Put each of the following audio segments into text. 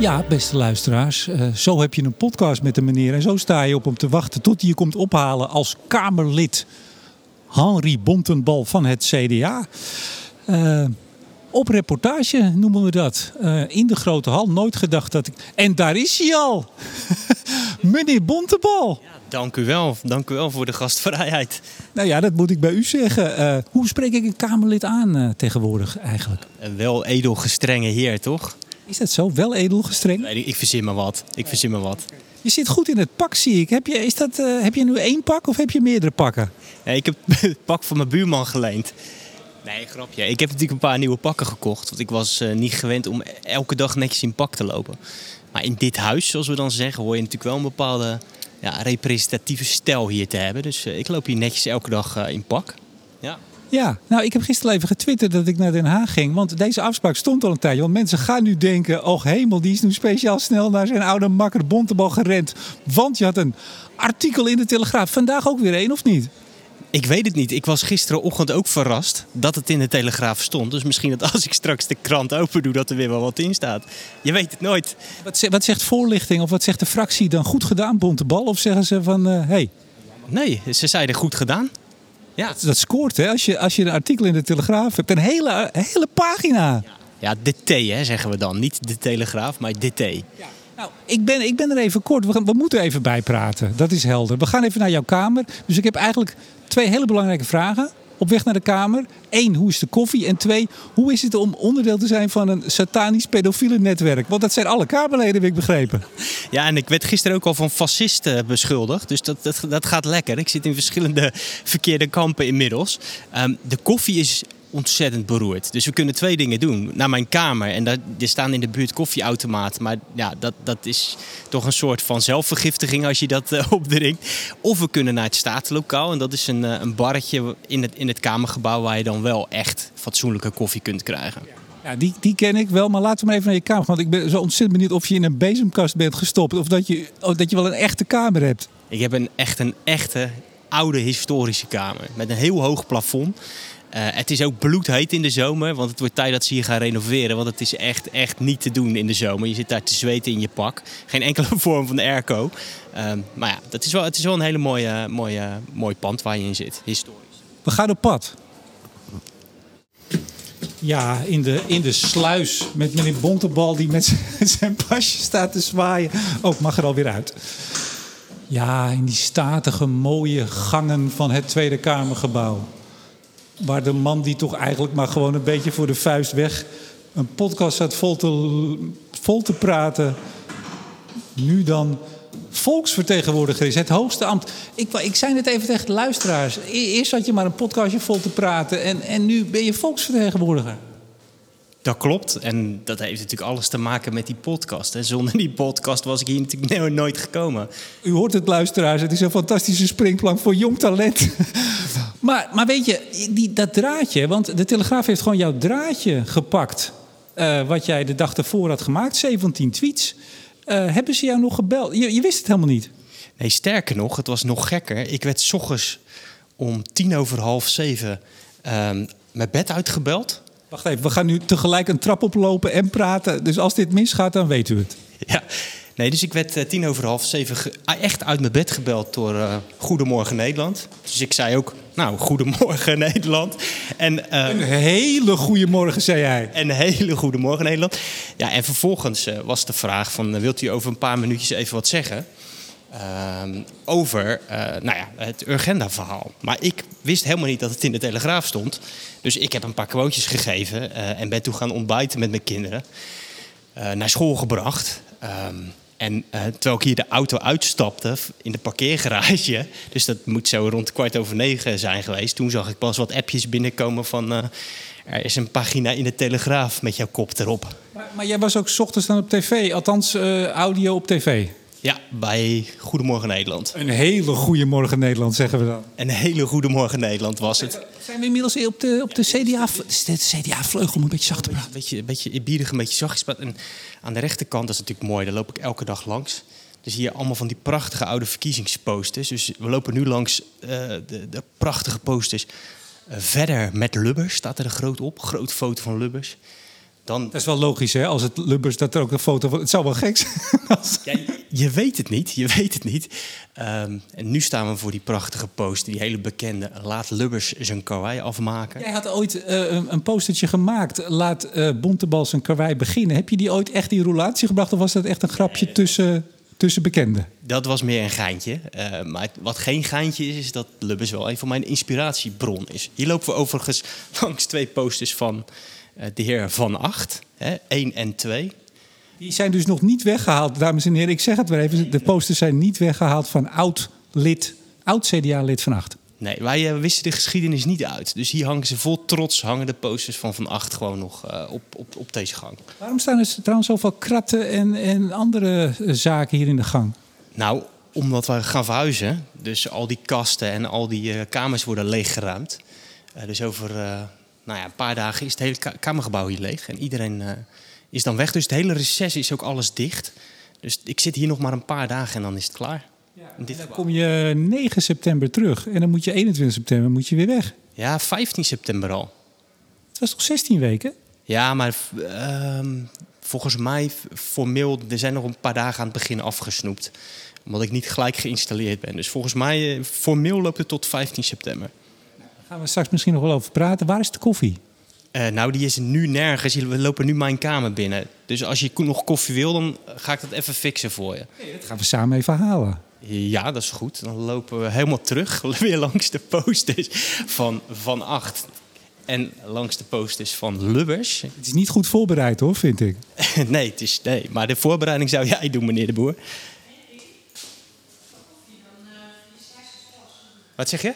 Ja, beste luisteraars, uh, zo heb je een podcast met de meneer en zo sta je op om te wachten tot hij je komt ophalen als Kamerlid Henry Bontenbal van het CDA. Uh, op reportage noemen we dat. Uh, in de grote hal. Nooit gedacht dat ik. En daar is hij al! Meneer Bontebal. Ja, dank u wel. Dank u wel voor de gastvrijheid. Nou ja, dat moet ik bij u zeggen. Hoe spreek ik een Kamerlid aan tegenwoordig eigenlijk? Een wel edel gestrenge heer, toch? Is dat zo? Wel edel gestreng? Nee, ik verzin me wat. Ik verzin me wat. Je zit goed in het pak, zie ik. Heb je, is dat, heb je nu één pak of heb je meerdere pakken? Ja, ik heb het pak van mijn buurman geleend. Nee, grapje. Ik heb natuurlijk een paar nieuwe pakken gekocht. Want ik was uh, niet gewend om elke dag netjes in pak te lopen. Maar in dit huis, zoals we dan zeggen, hoor je natuurlijk wel een bepaalde ja, representatieve stijl hier te hebben. Dus uh, ik loop hier netjes elke dag in pak. Ja. Ja, nou ik heb gisteren even getwitterd dat ik naar Den Haag ging. Want deze afspraak stond al een tijdje. Want mensen gaan nu denken, oh hemel, die is nu speciaal snel naar zijn oude makker Bontebal gerend. Want je had een artikel in de Telegraaf. Vandaag ook weer één, of niet? Ik weet het niet. Ik was gisterenochtend ook verrast dat het in de Telegraaf stond. Dus misschien dat als ik straks de krant open doe, dat er weer wel wat in staat. Je weet het nooit. Wat, wat zegt voorlichting of wat zegt de fractie dan? Goed gedaan, Bontebal? Of zeggen ze van, hé... Uh, hey. Nee, ze zeiden goed gedaan. Ja. Dat, dat, scoort, hè? Als je, als je een artikel in de Telegraaf hebt, een hele, hele pagina. Ja, de T, hè, zeggen we dan. Niet de Telegraaf, maar de T. Ja. Nou, ik ben, ik ben er even kort. We, gaan, we moeten even bijpraten. Dat is helder. We gaan even naar jouw kamer. Dus ik heb eigenlijk twee hele belangrijke vragen op weg naar de Kamer. Eén, hoe is de koffie? En twee, hoe is het om onderdeel te zijn van een satanisch pedofiele netwerk? Want dat zijn alle Kamerleden, heb ik begrepen. Ja, en ik werd gisteren ook al van fascisten beschuldigd. Dus dat, dat, dat gaat lekker. Ik zit in verschillende verkeerde kampen inmiddels. Um, de koffie is ontzettend beroerd. Dus we kunnen twee dingen doen. Naar mijn kamer. En daar, er staan in de buurt koffieautomaten. Maar ja, dat, dat is toch een soort van zelfvergiftiging als je dat uh, opdringt. Of we kunnen naar het statenlokaal. En dat is een, uh, een barretje in het, in het kamergebouw waar je dan wel echt fatsoenlijke koffie kunt krijgen. Ja, die, die ken ik wel, maar laten we maar even naar je kamer. Want ik ben zo ontzettend benieuwd of je in een bezemkast bent gestopt. Of dat je, of dat je wel een echte kamer hebt. Ik heb een echt een echte oude historische kamer. Met een heel hoog plafond. Uh, het is ook bloedheet in de zomer, want het wordt tijd dat ze hier gaan renoveren. Want het is echt, echt niet te doen in de zomer. Je zit daar te zweten in je pak. Geen enkele vorm van airco. Uh, maar ja, dat is wel, het is wel een hele mooie, mooie, mooi pand waar je in zit, historisch. We gaan op pad. Ja, in de, in de sluis met meneer Bontebal die met zijn pasje staat te zwaaien. Oh, mag er alweer uit. Ja, in die statige, mooie gangen van het Tweede Kamergebouw waar de man die toch eigenlijk maar gewoon een beetje voor de vuist weg een podcast zat vol te, vol te praten, nu dan volksvertegenwoordiger is, het hoogste ambt. Ik, ik zei net even tegen de luisteraars. E-, eerst had je maar een podcastje vol te praten en, en nu ben je volksvertegenwoordiger. Dat klopt. En dat heeft natuurlijk alles te maken met die podcast. En zonder die podcast was ik hier natuurlijk nooit gekomen. U hoort het, luisteraars. Het is een fantastische springplank voor jong talent. maar, maar weet je, die, dat draadje... Want de Telegraaf heeft gewoon jouw draadje gepakt... Uh, wat jij de dag ervoor had gemaakt. 17 tweets. Uh, hebben ze jou nog gebeld? Je, je wist het helemaal niet. Nee, sterker nog, het was nog gekker. Ik werd s ochtends om tien over half zeven... Um, mijn bed uitgebeld Wacht even, we gaan nu tegelijk een trap oplopen en praten. Dus als dit misgaat, dan weet u het. Ja, nee, dus ik werd uh, tien over half zeven ah, echt uit mijn bed gebeld door uh, Goedemorgen Nederland. Dus ik zei ook, nou, Goedemorgen Nederland. En, uh, een hele goede morgen, zei hij. Een hele goede morgen Nederland. Ja, en vervolgens was de vraag van, wilt u over een paar minuutjes even wat zeggen? Uh, over uh, nou ja, het Urgenda-verhaal. Maar ik wist helemaal niet dat het in de Telegraaf stond. Dus ik heb een paar quotejes gegeven uh, en ben toen gaan ontbijten met mijn kinderen. Uh, naar school gebracht. Um, en terwijl ik hier de auto uitstapte in de parkeergarage, dus dat moet zo rond kwart over negen zijn geweest, toen zag ik pas wat appjes binnenkomen van er is een pagina in de Telegraaf met jouw kop erop. Maar, maar jij was ook ochtends dan op tv, althans audio op tv? Ja, bij Goedemorgen Nederland. Een hele goede morgen Nederland, zeggen we dan. Een hele goede morgen Nederland was het. Zijn we inmiddels op de, op de CDA... CDA-vleugel om een beetje zacht te praten. Een beetje, een beetje eerbiedig, een beetje zachtjes. En aan de rechterkant, dat is natuurlijk mooi, daar loop ik elke dag langs. Dus hier allemaal van die prachtige oude verkiezingsposters. Dus we lopen nu langs uh, de, de, prachtige posters. Uh, verder met Lubbers staat er een groot op. Grote foto van Lubbers. dan... Dat is wel logisch, hè? Als het Lubbers dat er ook een foto van. Het zou wel gek zijn. als- Ja, je- weet het niet, je weet het niet. Ehm, en nu staan we voor die prachtige post, die hele bekende... Laat Lubbers zijn karwei afmaken. Jij had ooit eh, een, postertje gemaakt. Laat eh Bontebal zijn karwei beginnen. Heb je die ooit echt in roulatie gebracht? Of was dat echt een grapje tussen, tussen bekenden? Dat was meer een geintje. Eh, maar wat geen geintje is, is dat Lubbers wel een van mijn inspiratiebron is. Hier lopen we overigens langs twee posters van de heer Van Acht. Hè, 1 en 2. Die zijn dus nog niet weggehaald, dames en heren. Ik zeg het weer even. De posters zijn niet weggehaald van oud-lid, oud-CDA-lid van Acht. Nee, wij eh, wisten de geschiedenis niet uit. Dus hier hangen ze vol trots, hangen de posters van Van Acht gewoon nog eh, op, op, op deze gang. Waarom staan er trouwens zoveel kratten en, en andere eh, zaken hier in de gang? Nou, omdat we gaan verhuizen. Dus al die kasten en al die kamers worden leeggeruimd. Dus over nou ja, een paar dagen is het hele ka- kamergebouw hier leeg. En iedereen is dan weg. Dus het hele reces is ook alles dicht. Dus ik zit hier nog maar een paar dagen en dan is het klaar. In dit Dan kom je 9 september terug en dan moet je 21 september moet je weer weg. Ja, 15 september al. Het was toch 16 weken? Ja, maar ehm, volgens mij formeel, er zijn nog een paar dagen aan het begin afgesnoept. Omdat ik niet gelijk geïnstalleerd ben. Dus volgens mij, eh, formeel loopt het tot 15 september. Daar gaan we straks misschien nog wel over praten. Waar is de koffie? Eh, nou, die is nu nergens. We lopen nu mijn kamer binnen. Dus als je nog koffie wil, dan ga ik dat even fixen voor je. Dat gaan we samen even halen. Ja, dat is goed. Dan lopen we helemaal terug. Weer langs de posters van Van Acht. En langs de posters van Lubbers. Het is niet goed voorbereid hoor, vind ik. nee, het is, nee, maar de voorbereiding zou jij doen, meneer de Boer. Wat zeg je?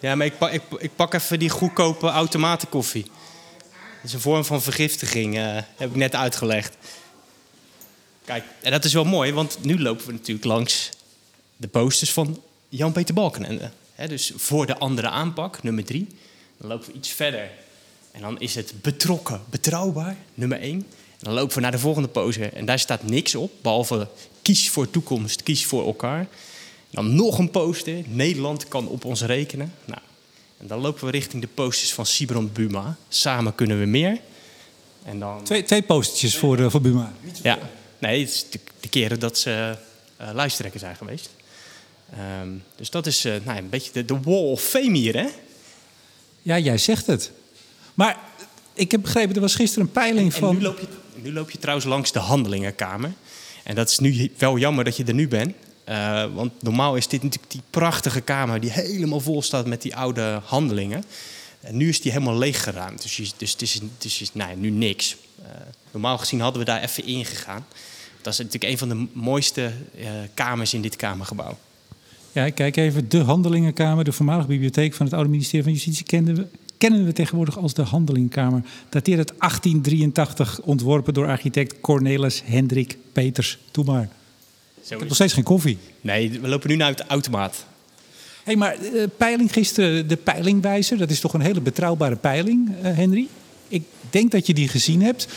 Ja, maar ik pak, ik, ik pak even die goedkope automatenkoffie. Dat is een vorm van vergiftiging, eh, heb ik net uitgelegd. Kijk, en dat is wel mooi, want nu lopen we natuurlijk langs de posters van Jan-Peter Balkenende. Dus voor de andere aanpak, nummer drie. Dan lopen we iets verder. En dan is het betrokken, betrouwbaar, nummer één. En dan lopen we naar de volgende poster. En daar staat niks op, behalve kies voor toekomst, kies voor elkaar. Dan nog een poster, Nederland kan op ons rekenen. Nou, en dan lopen we richting de posters van Sibron Buma. Samen kunnen we meer. En dan... Twee, twee postertjes voor, eh, voor Buma. Ja, nee, het is de, de keren dat ze eh lijsttrekker zijn geweest. Ehm, dus dat is eh, nou, ja, een beetje de, de wall of fame hier, hè? Ja, jij zegt het. Maar ik heb begrepen, er was gisteren een peiling En van... nu loop, je, nu loop je trouwens langs de handelingenkamer. En dat is nu wel jammer dat je er nu bent. Eh, want normaal is dit natuurlijk die prachtige kamer die helemaal vol staat met die oude handelingen. En nu is die helemaal leeggeruimd. Dus, dus het is, het is nou, nu niks. Eh, normaal gezien hadden we daar even ingegaan. Dat is natuurlijk een van de mooiste eh, kamers in dit kamergebouw. Ja, kijk even. De Handelingenkamer, de voormalige bibliotheek van het oude ministerie van Justitie, kenden we, kennen we tegenwoordig als de Handelingenkamer. Dateert uit 1883, ontworpen door architect Cornelis Hendrik Peters. Doe maar. Ik heb nog steeds geen koffie. Nee, we lopen nu naar de automaat. Hé, hey, maar eh, peiling gisteren, de peilingwijzer, dat is toch een hele betrouwbare peiling, eh, Henry? Ik denk dat je die gezien hebt.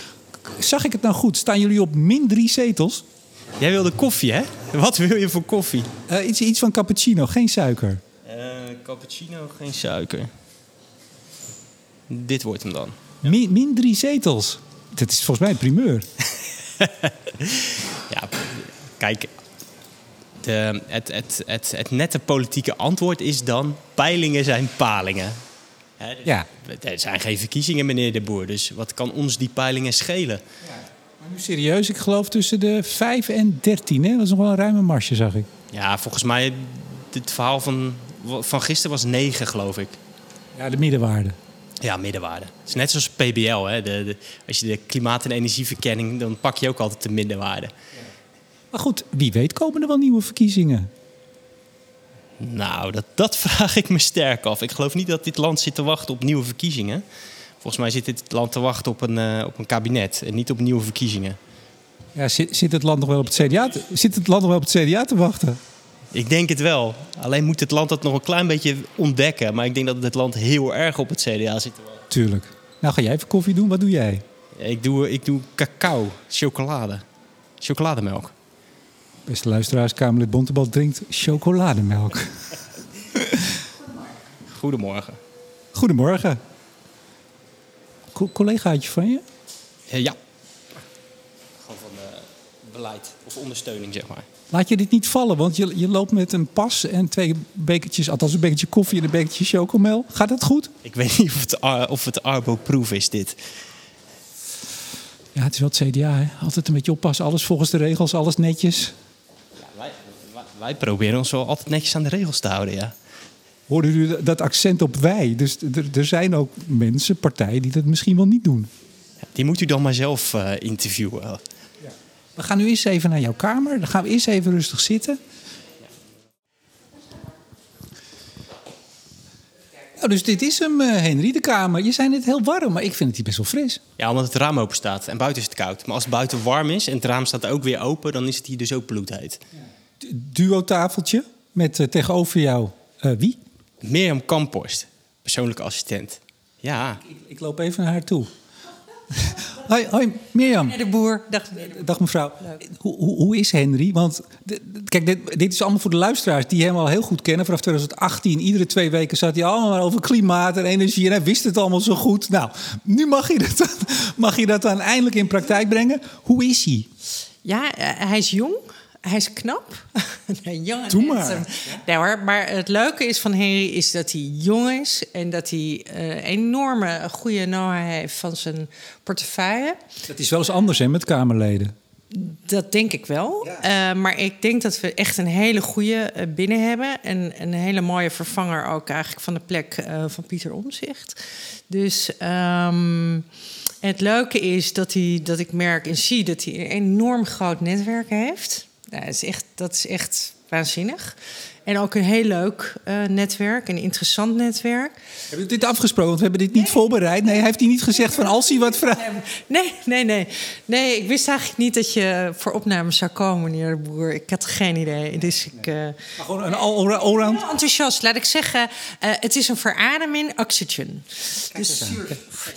Zag ik het nou goed? Staan jullie op min drie zetels? Jij wilde koffie, hè? Wat wil je voor koffie? Eh, iets, iets van cappuccino, geen suiker. Cappuccino, geen suiker. Dit wordt hem dan. Min, min drie zetels. Dat is volgens mij een primeur. Ja, kijk. De, het, het, het, het nette politieke antwoord is dan... peilingen zijn palingen. Hè, dus Ja. Er zijn geen verkiezingen, meneer de Boer. Dus wat kan ons die peilingen schelen? Maar nu serieus, ik geloof tussen de 5 en 13. Hè? Dat is nog wel een ruime marsje, zag ik. Ja, volgens mij... het verhaal van, van gisteren was 9, geloof ik. Ja, de middenwaarde. Ja, middenwaarde. Het is net zoals PBL. Hè? De, de, als je de klimaat- en energieverkenning... dan pak je ook altijd de middenwaarde. Maar goed, wie weet komen er wel nieuwe verkiezingen. Nou, dat, dat vraag ik me sterk af. Ik geloof niet dat dit land zit te wachten op nieuwe verkiezingen. Volgens mij zit dit land te wachten op een, eh, op een kabinet en niet op nieuwe verkiezingen. Ja, zit, zit, het land nog wel op het CDA te, zit het land nog wel op het CDA te wachten? Ik denk het wel. Alleen moet het land dat nog een klein beetje ontdekken. Maar ik denk dat het land heel erg op het CDA zit te wachten. Tuurlijk. Nou, ga jij even koffie doen? Wat doe jij? Ik doe, ik doe cacao, chocolade, chocolademelk. Beste luisteraars, Kamerlid Bontebal drinkt chocolademelk. Goedemorgen. Goedemorgen. Co collegaatje van je? Ja. Gewoon van uh, beleid of ondersteuning, zeg maar. Laat je dit niet vallen, want je, je loopt met een pas en twee bekertjes, althans een bekertje koffie en een bekertje chocomel. Gaat dat goed? Ik weet niet of het, of het Arbo-proof is, dit. Ja, het is wel het CDA, hè? Altijd een beetje oppassen. Alles volgens de regels, alles netjes. Wij, proberen ons wel altijd netjes aan de regels te houden, ja. Hoorde u dat accent op wij? Dus er zijn ook mensen, partijen, die dat misschien wel niet doen. Ja, die moet u dan maar zelf uh, interviewen. Ja. We gaan nu eens even naar jouw kamer. Dan gaan we eerst even rustig zitten. Oh, dus dit is hem, uh, Henry, de kamer. Je zei net heel warm, maar ik vind het hier best wel fris. Ja, omdat het raam open staat en buiten is het koud. Maar als het buiten warm is en het raam staat ook weer open, dan is het hier dus ook bloedheet. Ja. Duo-tafeltje met uh, tegenover jou uh, wie? Mirjam Kamphorst, persoonlijke assistent. Ja. Ik, ik, loop even naar haar toe. hoi, hoi, Mirjam. de boer. Dag, Dag mevrouw. Hoe, hoe, hoe, is Henry? Want kijk, dit, dit, is allemaal voor de luisteraars die hem al heel goed kennen. Vanaf 2018, iedere twee weken zat hij allemaal over klimaat en energie. En hij wist het allemaal zo goed. Nou, nu mag je dat, mag je dat dan eindelijk in praktijk brengen. Hoe is hij? Ja, hij is jong. Hij is knap. nee, jong Doe maar. Nee, hoor, maar het leuke is van Henry is dat hij jong is en dat hij uh, enorme goede know heeft van zijn portefeuille. Dat is wel eens anders hè, met Kamerleden. Dat denk ik wel. Ja. Uh, maar ik denk dat we echt een hele goede uh, binnen hebben. En een hele mooie vervanger ook eigenlijk van de plek uh, van Pieter Omzicht. Dus um, het leuke is dat, hij, dat ik merk en zie dat hij een enorm groot netwerk heeft. Dat, is echt, dat is echt waanzinnig. En ook een heel leuk uh, netwerk, een interessant netwerk. Hebben we dit afgesproken? Want we hebben dit niet nee. voorbereid. Nee, heeft hij niet gezegd van als hij wat vraagt? Nee, nee, nee. Nee, ik wist eigenlijk niet dat je voor opnames zou komen, meneer de Boer. Ik had geen idee. Dus ik... Uh, maar gewoon een allround? enthousiast. Laat ik zeggen, uh, het is een verademing oxygen. Dus,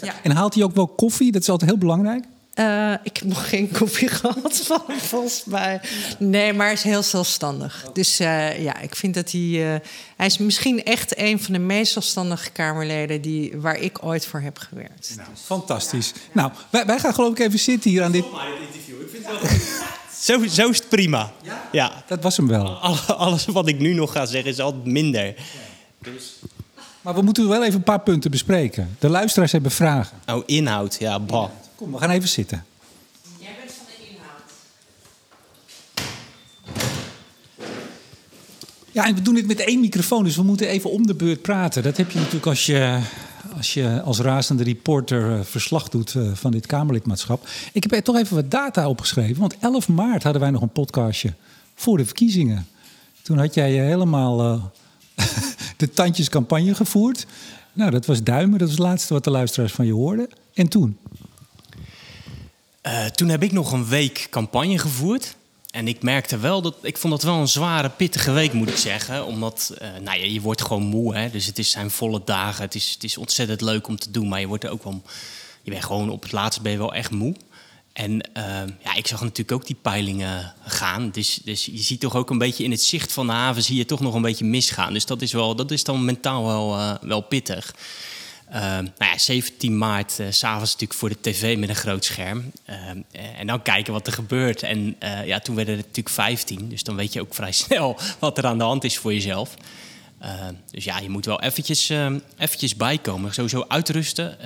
ja. En haalt hij ook wel koffie? Dat is altijd heel belangrijk. Uh, ik heb nog geen koffie gehad van hem, volgens mij. Nee, maar hij is heel zelfstandig. Dus uh, ja, ik vind dat hij... Uh, hij is misschien echt een van de meest zelfstandige Kamerleden... Die, waar ik ooit voor heb gewerkt. Nou, fantastisch. Nou, wij, wij, gaan geloof ik even zitten hier aan dit... interview. Ik vind het wel zo, zo is het prima. Ja? ja? Dat was hem wel. Alles wat ik nu nog ga zeggen is altijd minder. Ja. Dus... Maar we moeten wel even een paar punten bespreken. De luisteraars hebben vragen. Oh, inhoud. Ja, bah. Kom, we gaan even zitten. Jij bent van de inhoud. Ja, en we doen dit met één microfoon, dus we moeten even om de beurt praten. Dat heb je natuurlijk als je als, je als razende reporter verslag doet van dit Kamerlidmaatschap. Ik heb er toch even wat data opgeschreven, want 11 maart hadden wij nog een podcastje voor de verkiezingen. Toen had jij helemaal uh, de tandjescampagne gevoerd. Nou, dat was duimen, dat was het laatste wat de luisteraars van je hoorden. En toen? Uh, toen heb ik nog een week campagne gevoerd. En ik merkte wel dat. Ik vond dat wel een zware, pittige week, moet ik zeggen. Omdat uh, nou ja, je wordt gewoon moe. Hè? Dus het is, zijn volle dagen. Het is, het is ontzettend leuk om te doen. Maar je wordt er ook wel. Je bent gewoon op het laatste ben je wel echt moe. En uh, ja, ik zag natuurlijk ook die peilingen gaan. Dus, dus je ziet toch ook een beetje in het zicht van de haven zie je toch nog een beetje misgaan. Dus dat is, wel, dat is dan mentaal wel, uh, wel pittig. Uh, nou ja, 17 maart, uh, s'avonds natuurlijk voor de tv met een groot scherm. Uh, en dan kijken wat er gebeurt. En ja, toen werden het natuurlijk 15. Dus dan weet je ook vrij snel wat er aan de hand is voor jezelf. dus ja, je moet wel eventjes, eventjes bijkomen. Sowieso uitrusten.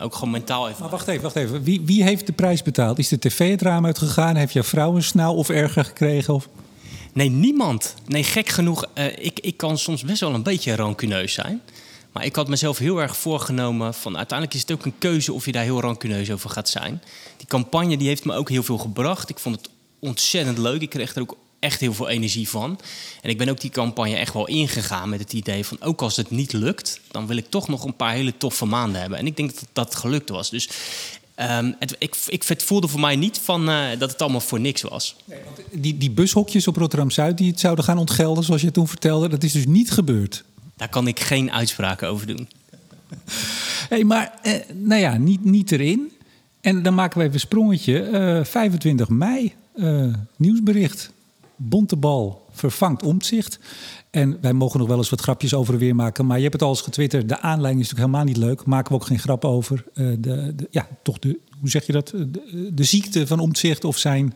ook gewoon mentaal even. Maar wacht even, wacht even. Wie, wie heeft de prijs betaald? Is de tv het raam uitgegaan? Heeft jouw vrouw een snauw of erger gekregen? Of... Nee, niemand. Nee, gek genoeg. ik, ik kan soms best wel een beetje rancuneus zijn. Maar ik had mezelf heel erg voorgenomen van uiteindelijk is het ook een keuze of je daar heel rancuneus over gaat zijn. Die campagne die heeft me ook heel veel gebracht. Ik vond het ontzettend leuk. Ik kreeg er ook echt heel veel energie van. En ik ben ook die campagne echt wel ingegaan met het idee van ook als het niet lukt, dan wil ik toch nog een paar hele toffe maanden hebben. En ik denk dat dat gelukt was. Dus Um, het, ik, voelde voor mij niet van, uh, dat het allemaal voor niks was. Nee, die, die bushokjes op Rotterdam-Zuid die het zouden gaan ontgelden, zoals je toen vertelde, dat is dus niet gebeurd. Daar kan ik geen uitspraken over doen. hey, maar eh, nou ja, niet, niet erin. En dan maken we even een sprongetje. Uh, 25 mei, uh, nieuwsbericht. Bontebal vervangt omzicht. En wij mogen nog wel eens wat grapjes over weer maken. Maar je hebt het al eens getwitterd. De aanleiding is natuurlijk helemaal niet leuk. Maken we ook geen grap over. Uh, de, de, ja, toch de, hoe zeg je dat? De, de ziekte van omzicht of zijn,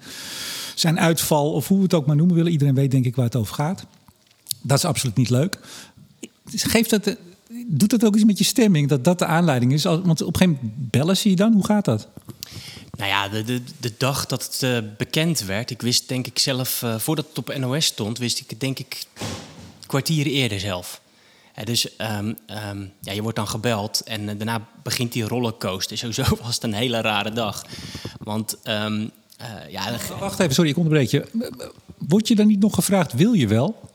zijn uitval. Of hoe we het ook maar noemen willen. Iedereen weet denk ik waar het over gaat. Dat is absoluut niet leuk. Geeft dat, doet dat ook iets met je stemming? Dat dat de aanleiding is? Want op een gegeven moment bellen ze je dan. Hoe gaat dat? Nou ja, de, de, de dag dat het uh, bekend werd, ik wist denk ik zelf, uh, voordat het op NOS stond, wist ik het denk ik kwartier eerder zelf. dus um, um, ja, je wordt dan gebeld en uh, daarna begint die rollercoaster. Sowieso was het een hele rare dag. Want um, ja... Wacht even, sorry, ik onderbreek je. Word je dan niet nog gevraagd, wil je wel?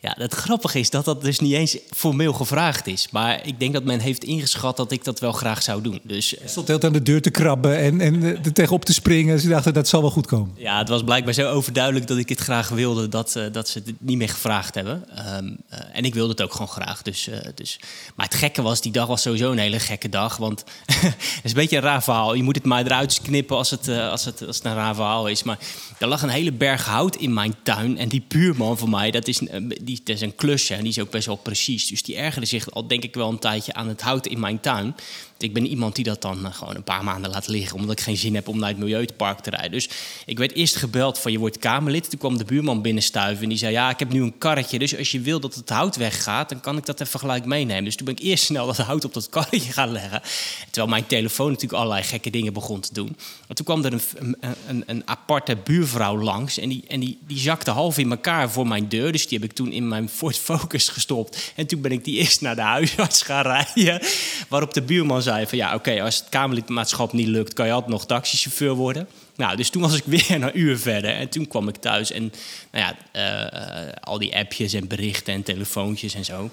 Ja, het grappige is dat dat dus niet eens formeel gevraagd is. Maar ik denk dat men heeft ingeschat dat ik dat wel graag zou doen. Dus, stond heel aan de deur te krabben en, en er tegenop te springen. Ze dachten, dat zal wel goed komen. Ja, het was blijkbaar zo overduidelijk dat ik het graag wilde... dat, uh, dat ze het niet meer gevraagd hebben. Um, uh, en ik wilde het ook gewoon graag. Dus, dus. Maar het gekke was, die dag was sowieso een hele gekke dag. Want het is een beetje een raar verhaal. Je moet het maar eruit knippen als het, als het, als het een raar verhaal is. Maar er lag een hele berg hout in mijn tuin. En die buurman van mij, dat is... Die, is een klusje en die is ook best wel precies. Dus die ergerde zich al denk ik wel een tijdje aan het hout in mijn tuin. Ik ben iemand die dat dan gewoon een paar maanden laat liggen... omdat ik geen zin heb om naar het milieupark te rijden. Dus ik werd eerst gebeld van je wordt Kamerlid. Toen kwam de buurman binnenstuiven en die zei... ja, ik heb nu een karretje, dus als je wil dat het hout weggaat... dan kan ik dat even gelijk meenemen. Dus toen ben ik eerst snel dat hout op dat karretje gaan leggen. Terwijl mijn telefoon natuurlijk allerlei gekke dingen begon te doen. En toen kwam er een, een, een aparte buurvrouw langs... en, die, en die, die zakte half in elkaar voor mijn deur. Dus die heb ik toen in mijn Ford Focus gestopt. En toen ben ik die eerst naar de huisarts gaan rijden... waarop de buurman zei van ja, oké, okay, als het Kamerlidmaatschap niet lukt, kan je altijd nog taxichauffeur worden. Nou, dus toen was ik weer een uur verder en toen kwam ik thuis en nou ja, uh, uh, al die appjes en berichten en telefoontjes en zo.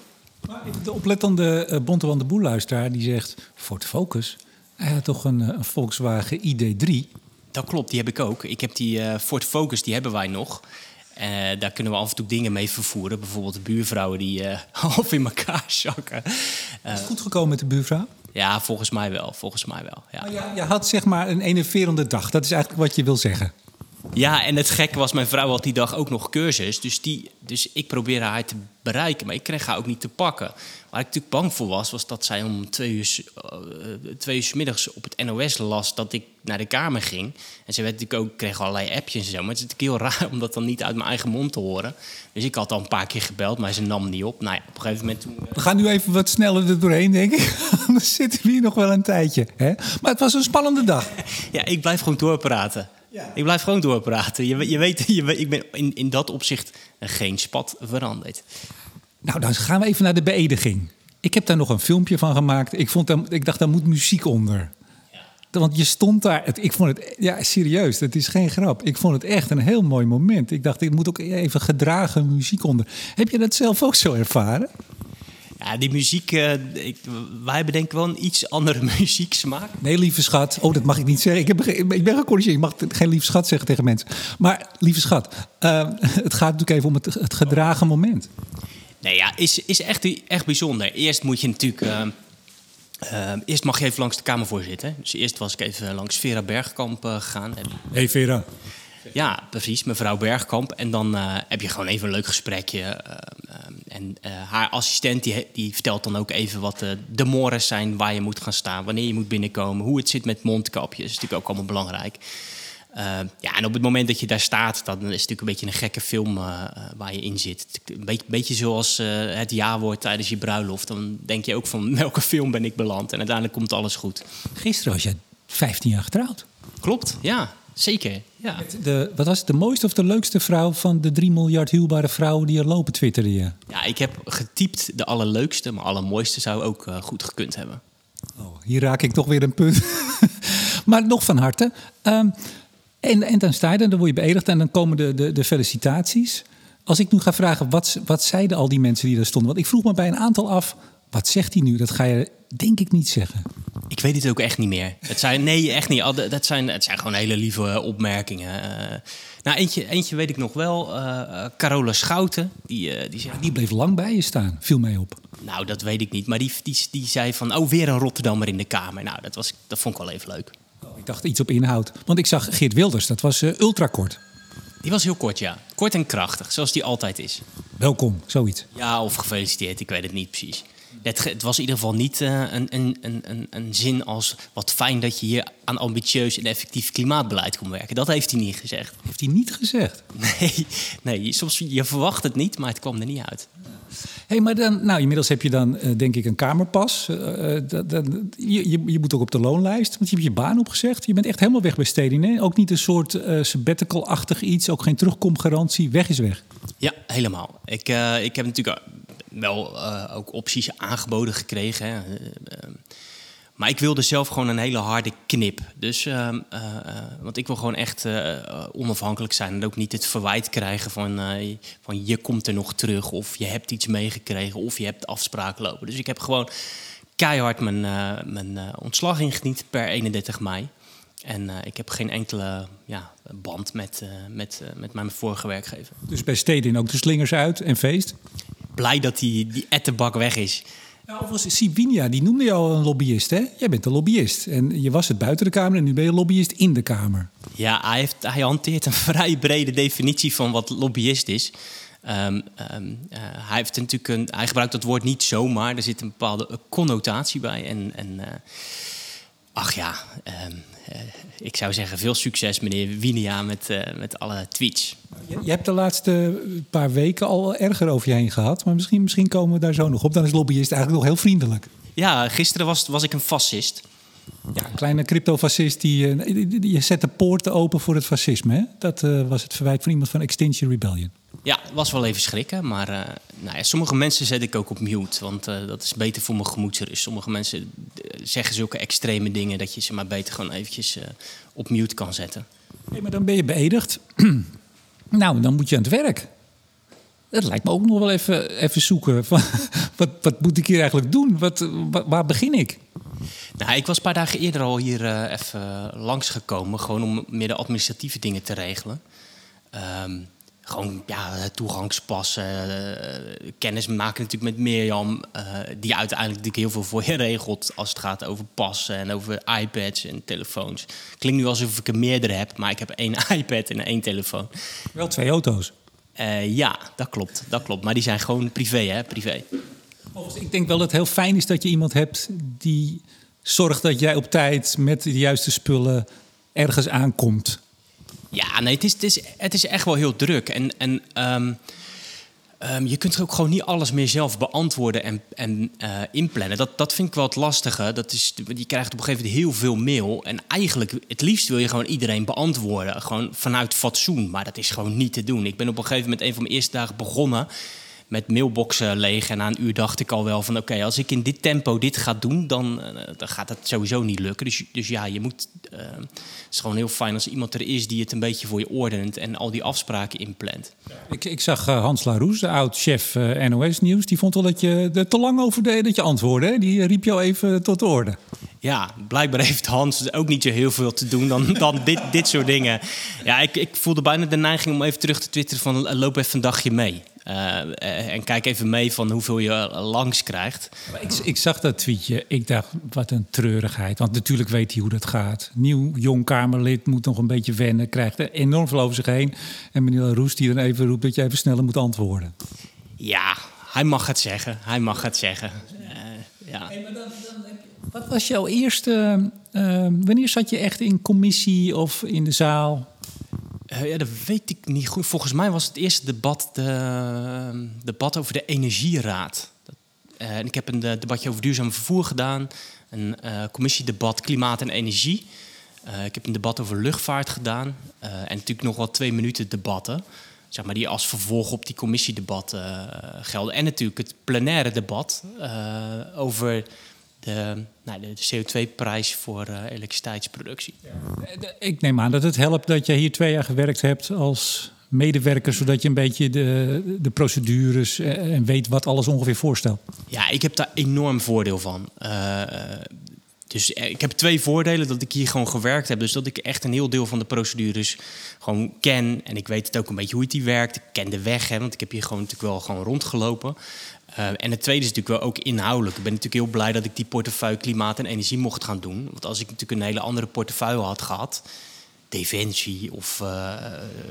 De oplettende uh, Bontewand de Boelluisteraar die zegt, Ford Focus, hij had toch een, een Volkswagen ID3? Dat klopt, die heb ik ook. Ik heb die Ford Focus, die hebben wij nog. Uh, daar kunnen we af en toe dingen mee vervoeren. Bijvoorbeeld de buurvrouwen die uh, half in elkaar zakken. Uh, is het goed gekomen met de buurvrouw? Ja, volgens mij wel. Volgens mij wel ja. je had zeg maar een enerverende dag. Dat is eigenlijk wat je wil zeggen. Ja, en het gekke was, mijn vrouw had die dag ook nog cursus. Dus, die, dus ik probeerde haar te bereiken, maar ik kreeg haar ook niet te pakken. Waar ik natuurlijk bang voor was, was dat zij om twee uur, uh, twee uur middags op het NOS las dat ik naar de kamer ging. En ze werd natuurlijk ook, kreeg allerlei appjes en zo. Maar het is natuurlijk heel raar om dat dan niet uit mijn eigen mond te horen. Dus ik had al een paar keer gebeld, maar ze nam niet op. Nou ja, op een gegeven moment toen... We gaan nu even wat sneller er doorheen, denk ik. Anders zitten we hier nog wel een tijdje. Hè? Maar het was een spannende dag. ja, ik blijf gewoon doorpraten. Ja. Ik blijf gewoon doorpraten. Je, je, weet, je weet, ik ben in, in dat opzicht geen spat veranderd. Nou, dan gaan we even naar de beëdiging. Ik heb daar nog een filmpje van gemaakt. Ik, vond, ik dacht, daar moet muziek onder. Want je stond daar. Ik vond het, ja, serieus, het is geen grap. Ik vond het echt een heel mooi moment. Ik dacht, ik moet ook even gedragen muziek onder. Heb je dat zelf ook zo ervaren? Ja, die muziek, uh, ik, wij hebben denk ik wel een iets andere muzieksmaak. Nee, lieve schat. Oh, dat mag ik niet zeggen. Ik, heb, ik ben gecorrigeerd. Ik mag geen lieve schat zeggen tegen mensen. Maar, lieve schat, uh, het gaat natuurlijk even om het, het gedragen moment. Nee, ja, is, is echt, echt bijzonder. Eerst moet je natuurlijk... Uh, uh, eerst mag je even langs de Kamervoorzitter. Dus eerst was ik even langs Vera Bergkamp uh, gegaan. Hey Vera. Ja, precies, mevrouw Bergkamp. En dan uh, heb je gewoon even een leuk gesprekje. en haar assistent die, die vertelt dan ook even wat de mores zijn... waar je moet gaan staan, wanneer je moet binnenkomen... hoe het zit met mondkapjes. Dat is natuurlijk ook allemaal belangrijk. Uh, ja, en op het moment dat je daar staat, dan is het natuurlijk een beetje een gekke film uh, waar je in zit. Een beetje, beetje zoals uh, het ja-woord tijdens je bruiloft. Dan denk je ook van welke film ben ik beland. En uiteindelijk komt alles goed. Gisteren was je 15 jaar getrouwd. Klopt, ja. Zeker, ja. De, wat was het, de mooiste of de leukste vrouw van de 3 miljard huwbare vrouwen die er lopen, twitterde je? Ja, ik heb getypt de allerleukste, maar allermooiste zou ook goed gekund hebben. Oh, hier raak ik toch weer een punt. maar nog van harte. Um, en, en dan sta je er, dan word je beëdigd en dan komen de, de, de felicitaties. Als ik nu ga vragen, wat, wat zeiden al die mensen die daar stonden? Want ik vroeg me bij een aantal af, wat zegt hij nu? Dat ga je denk ik niet zeggen. Ik weet het ook echt niet meer. Het zijn, nee, echt niet. Dat zijn, het zijn gewoon hele lieve opmerkingen. Uh, nou, eentje, eentje weet ik nog wel. Uh, Carola Schouten. Die, uh, die, die bleef lang bij je staan. Viel mij op. Nou, dat weet ik niet. Maar die, die, die zei van, oh, weer een Rotterdammer in de Kamer. Nou, dat, was, dat vond ik wel even leuk. Ik dacht iets op inhoud. Want ik zag Geert Wilders, dat was uh, ultrakort. Die was heel kort, ja. Kort en krachtig, zoals die altijd is. Welkom, zoiets. Ja, of gefeliciteerd, ik weet het niet precies. Het, het was in ieder geval niet uh, een, een, een, een zin als... wat fijn dat je hier aan ambitieus en effectief klimaatbeleid komt werken. Dat heeft hij niet gezegd. Heeft hij niet gezegd? Nee, nee soms je verwacht het niet, maar het kwam er niet uit hey, maar dan, nou, inmiddels heb je dan uh, denk ik een kamerpas. Uh, je, je, je, moet ook op de loonlijst, want je hebt je baan opgezegd. Je bent echt helemaal weg bij Stedin, hè? Ook niet een soort uh, sabbatical-achtig iets, ook geen terugkomgarantie. Weg is weg. Ja, helemaal. Ik, ik heb natuurlijk wel ook opties aangeboden gekregen. Hè. Maar ik wilde zelf gewoon een hele harde knip. Dus, uh, uh, want ik wil gewoon echt uh, onafhankelijk zijn. En ook niet het verwijt krijgen van, van je komt er nog terug. Of je hebt iets meegekregen. Of je hebt afspraken lopen. Dus ik heb gewoon keihard mijn, mijn ontslag ingediend per 31 mei. En ik heb geen enkele ja, band met, met, met mijn vorige werkgever. Dus bij Stedin ook de slingers uit en feest? Blij dat die, die ettenbak weg is. Nou, overigens, die noemde jou een lobbyist, hè? Jij bent een lobbyist. En je was het buiten de Kamer en nu ben je lobbyist in de Kamer. Ja, hij, heeft, hij hanteert een vrij brede definitie van wat lobbyist is. Um, hij, heeft natuurlijk een, hij gebruikt dat woord niet zomaar. Er zit een bepaalde connotatie bij. En, en uh, ach ja, um, uh, ik zou zeggen veel succes meneer Winia met, met alle tweets. Je, je, hebt de laatste paar weken al erger over je heen gehad. Maar misschien, misschien komen we daar zo nog op. Dan is lobbyist eigenlijk nog heel vriendelijk. Ja, gisteren was, was ik een fascist. Ja, een kleine cryptofascist die, die, die, je zet de poorten open voor het fascisme. Hè? Dat uh, was het verwijt van iemand van Extinction Rebellion. Ja, was wel even schrikken. Maar nou ja, sommige mensen zet ik ook op mute. Want uh, dat is beter voor mijn gemoedsrust. Sommige mensen zeggen zulke extreme dingen... dat je ze maar beter gewoon eventjes op mute kan zetten. Nee, maar dan ben je beëdigd. nou, dan moet je aan het werk. Dat lijkt me ook nog wel even, even zoeken. Van, wat, wat moet ik hier eigenlijk doen? Wat, waar begin ik? Nou, ik was een paar dagen eerder al hier uh, even langsgekomen. Gewoon om meer de administratieve dingen te regelen. Um, gewoon ja, toegangspassen, uh, kennis maken natuurlijk met Mirjam. Uh, die uiteindelijk natuurlijk heel veel voor je regelt als het gaat over passen en over iPads en telefoons. Klinkt nu alsof ik er meerdere heb, maar ik heb één iPad en één telefoon. Wel twee auto's. Uh, ja, dat klopt, dat klopt. Maar die zijn gewoon privé, hè? Privé. Ik denk wel dat het heel fijn is dat je iemand hebt die zorgt dat jij op tijd met de juiste spullen ergens aankomt. Ja, nee, het is, het is, het is echt wel heel druk. En, en um, um, je kunt ook gewoon niet alles meer zelf beantwoorden en, en uh, inplannen. Dat, dat vind ik wel het lastige. Dat is, je krijgt op een gegeven moment heel veel mail. En eigenlijk, het liefst wil je gewoon iedereen beantwoorden. Gewoon vanuit fatsoen. Maar dat is gewoon niet te doen. Ik ben op een gegeven moment een van mijn eerste dagen begonnen met mailboxen leeg. En na een uur dacht ik al wel van oké, als ik in dit tempo dit ga doen, dan, uh, dan gaat het sowieso niet lukken. Dus, dus ja, je moet. Uh, het is gewoon heel fijn als iemand er is die het een beetje voor je ordent en al die afspraken inplant. Ik, ik zag uh, Hans Laroes, de oud-chef NOS Nieuws, die vond wel dat je er te lang over deed dat je antwoordde. Hè? Die riep jou even tot de orde. Ja, blijkbaar heeft Hans ook niet zo heel veel te doen dan, dan dit, dit soort dingen. Ja, ik, ik voelde bijna de neiging om even terug te twitteren van loop even een dagje mee. Uh, en kijk even mee van hoeveel je langs krijgt. Ik, ik, zag dat tweetje. Ik dacht, wat een treurigheid. Want natuurlijk weet hij hoe dat gaat. Nieuw jong Kamerlid moet nog een beetje wennen. Krijgt er enorm veel over zich heen. En meneer Roes die dan even roept dat je even sneller moet antwoorden. Ja, hij mag het zeggen. Hij mag het zeggen. Uh, ja. Hey, dan, dan wat was jouw eerste... Uh, wanneer zat je echt in commissie of in de zaal? Uh, ja, dat weet ik niet goed. Volgens mij was het eerste debat de uh, debat over de Energieraad. Uh, ik heb een debatje over duurzaam vervoer gedaan. Een commissiedebat klimaat en energie. ik heb een debat over luchtvaart gedaan. en natuurlijk nog wel twee minuten debatten. Zeg maar, die als vervolg op die commissiedebatten gelden. En natuurlijk het plenaire debat over de, nou, de CO2-prijs voor uh, elektriciteitsproductie. Ik neem aan dat het helpt dat je hier twee jaar gewerkt hebt als medewerker, zodat je een beetje de, de procedures eh, en weet wat alles ongeveer voorstelt. Ja, ik heb daar enorm voordeel van. Uh, dus ik heb twee voordelen dat ik hier gewoon gewerkt heb. Dus dat ik echt een heel deel van de procedures gewoon ken. En ik weet het ook een beetje hoe het die werkt. Ik ken de weg, hè, want ik heb hier gewoon natuurlijk wel gewoon rondgelopen. Uh, en het tweede is natuurlijk wel ook inhoudelijk. Ik ben natuurlijk heel blij dat ik die portefeuille klimaat en energie mocht gaan doen. Want als ik natuurlijk een hele andere portefeuille had gehad, Defensie of, uh,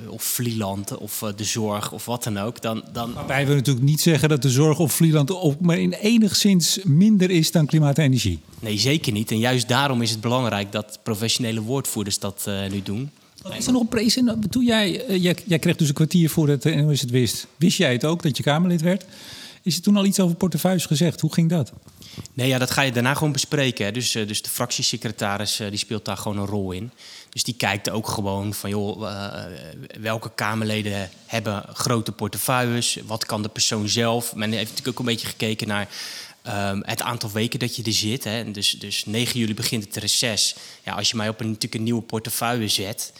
of Vlieland of uh, de zorg of wat dan ook. Dan, dan... Waarbij we natuurlijk niet zeggen dat de zorg of Vlieland ook maar in enigszins minder is dan klimaat en energie. Nee, zeker niet. En juist daarom is het belangrijk dat professionele woordvoerders dat uh, nu doen. Is er nog een precedent? Toen jij, jij, jij kreeg dus een kwartier voordat de NOS het wist. Wist jij het ook dat je Kamerlid werd? Is er toen al iets over portefeuilles gezegd? Hoe ging dat? Nee, ja, dat ga je daarna gewoon bespreken. Dus, dus de fractiesecretaris die speelt daar gewoon een rol in. Dus die kijkt ook gewoon van, joh, uh, welke Kamerleden hebben grote portefeuilles? Wat kan de persoon zelf? Men heeft natuurlijk ook een beetje gekeken naar um, het aantal weken dat je er zit. Hè. Dus, dus 9 juli begint het reces. Ja, als je mij op een, natuurlijk een nieuwe portefeuille zet...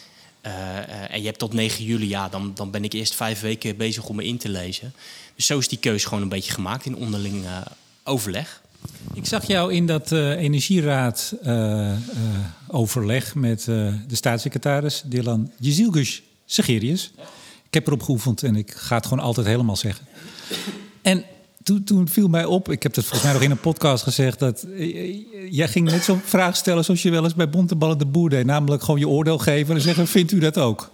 En je hebt tot 9 juli, ja, dan, dan ben ik eerst vijf weken bezig om me in te lezen. Zo is die keuze gewoon een beetje gemaakt in onderling overleg. Ik zag jou in dat uh, energieraad uh, uh, overleg met de staatssecretaris Dylan Jezilgus Segerius. Ik heb erop geoefend en ik ga het gewoon altijd helemaal zeggen. En toen, toen viel mij op, ik heb het volgens mij nog in een podcast gezegd, dat jij ging net zo'n vraag stellen zoals je wel eens bij Bonteballen de Boer deed. Namelijk gewoon je oordeel geven en zeggen, vindt u dat ook?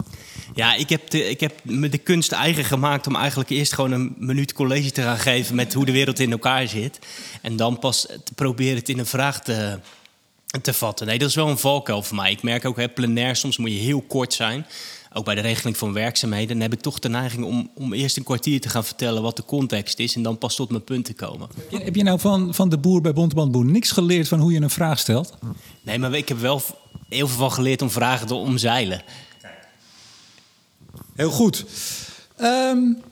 Ja, ik heb, de, ik heb me de kunst eigen gemaakt om eigenlijk eerst gewoon een minuut college te gaan geven met hoe de wereld in elkaar zit. En dan pas te proberen het in een vraag te, te vatten. Nee, dat is wel een valkuil voor mij. Ik merk ook, hè, plenair, soms moet je heel kort zijn. Ook bij de regeling van werkzaamheden. Dan heb ik toch de neiging om, om eerst een kwartier te gaan vertellen wat de context is. En dan pas tot mijn punt te komen. Heb je nou van, van de boer bij Bonteband Boer niks geleerd van hoe je een vraag stelt? Nee, maar ik heb wel heel veel van geleerd om vragen te omzeilen. Heel goed. Um,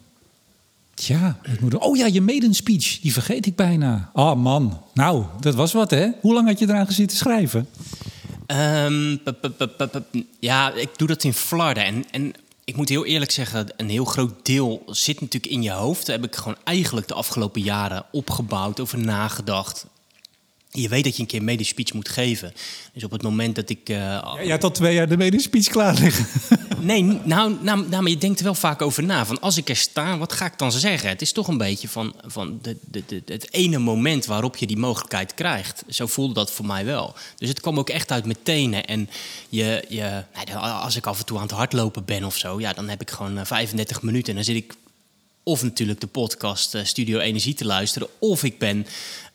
ja, moet... oh ja, je maiden speech, die vergeet ik bijna. Oh man, nou, dat was wat hè. Hoe lang had je eraan gezeten schrijven? Um, ja, ik doe dat in flarden. En, en ik moet heel eerlijk zeggen, een heel groot deel zit natuurlijk in je hoofd. Daar heb ik gewoon eigenlijk de afgelopen jaren opgebouwd, over nagedacht. Je weet dat je een keer medisch speech moet geven. Dus op het moment dat ik. Uh, ja, je had al twee jaar de medisch speech klaar liggen. nee, nou, nou, nou, maar je denkt er wel vaak over na. Van als ik er sta, wat ga ik dan zeggen? Het is toch een beetje van, van de, de, de, het ene moment waarop je die mogelijkheid krijgt. Zo voelde dat voor mij wel. Dus het kwam ook echt uit mijn tenen. En je, je, nou, als ik af en toe aan het hardlopen ben of zo, ja, dan heb ik gewoon 35 eh, minuten. En dan zit ik of natuurlijk de podcast uh, Studio Energie te luisteren, of ik ben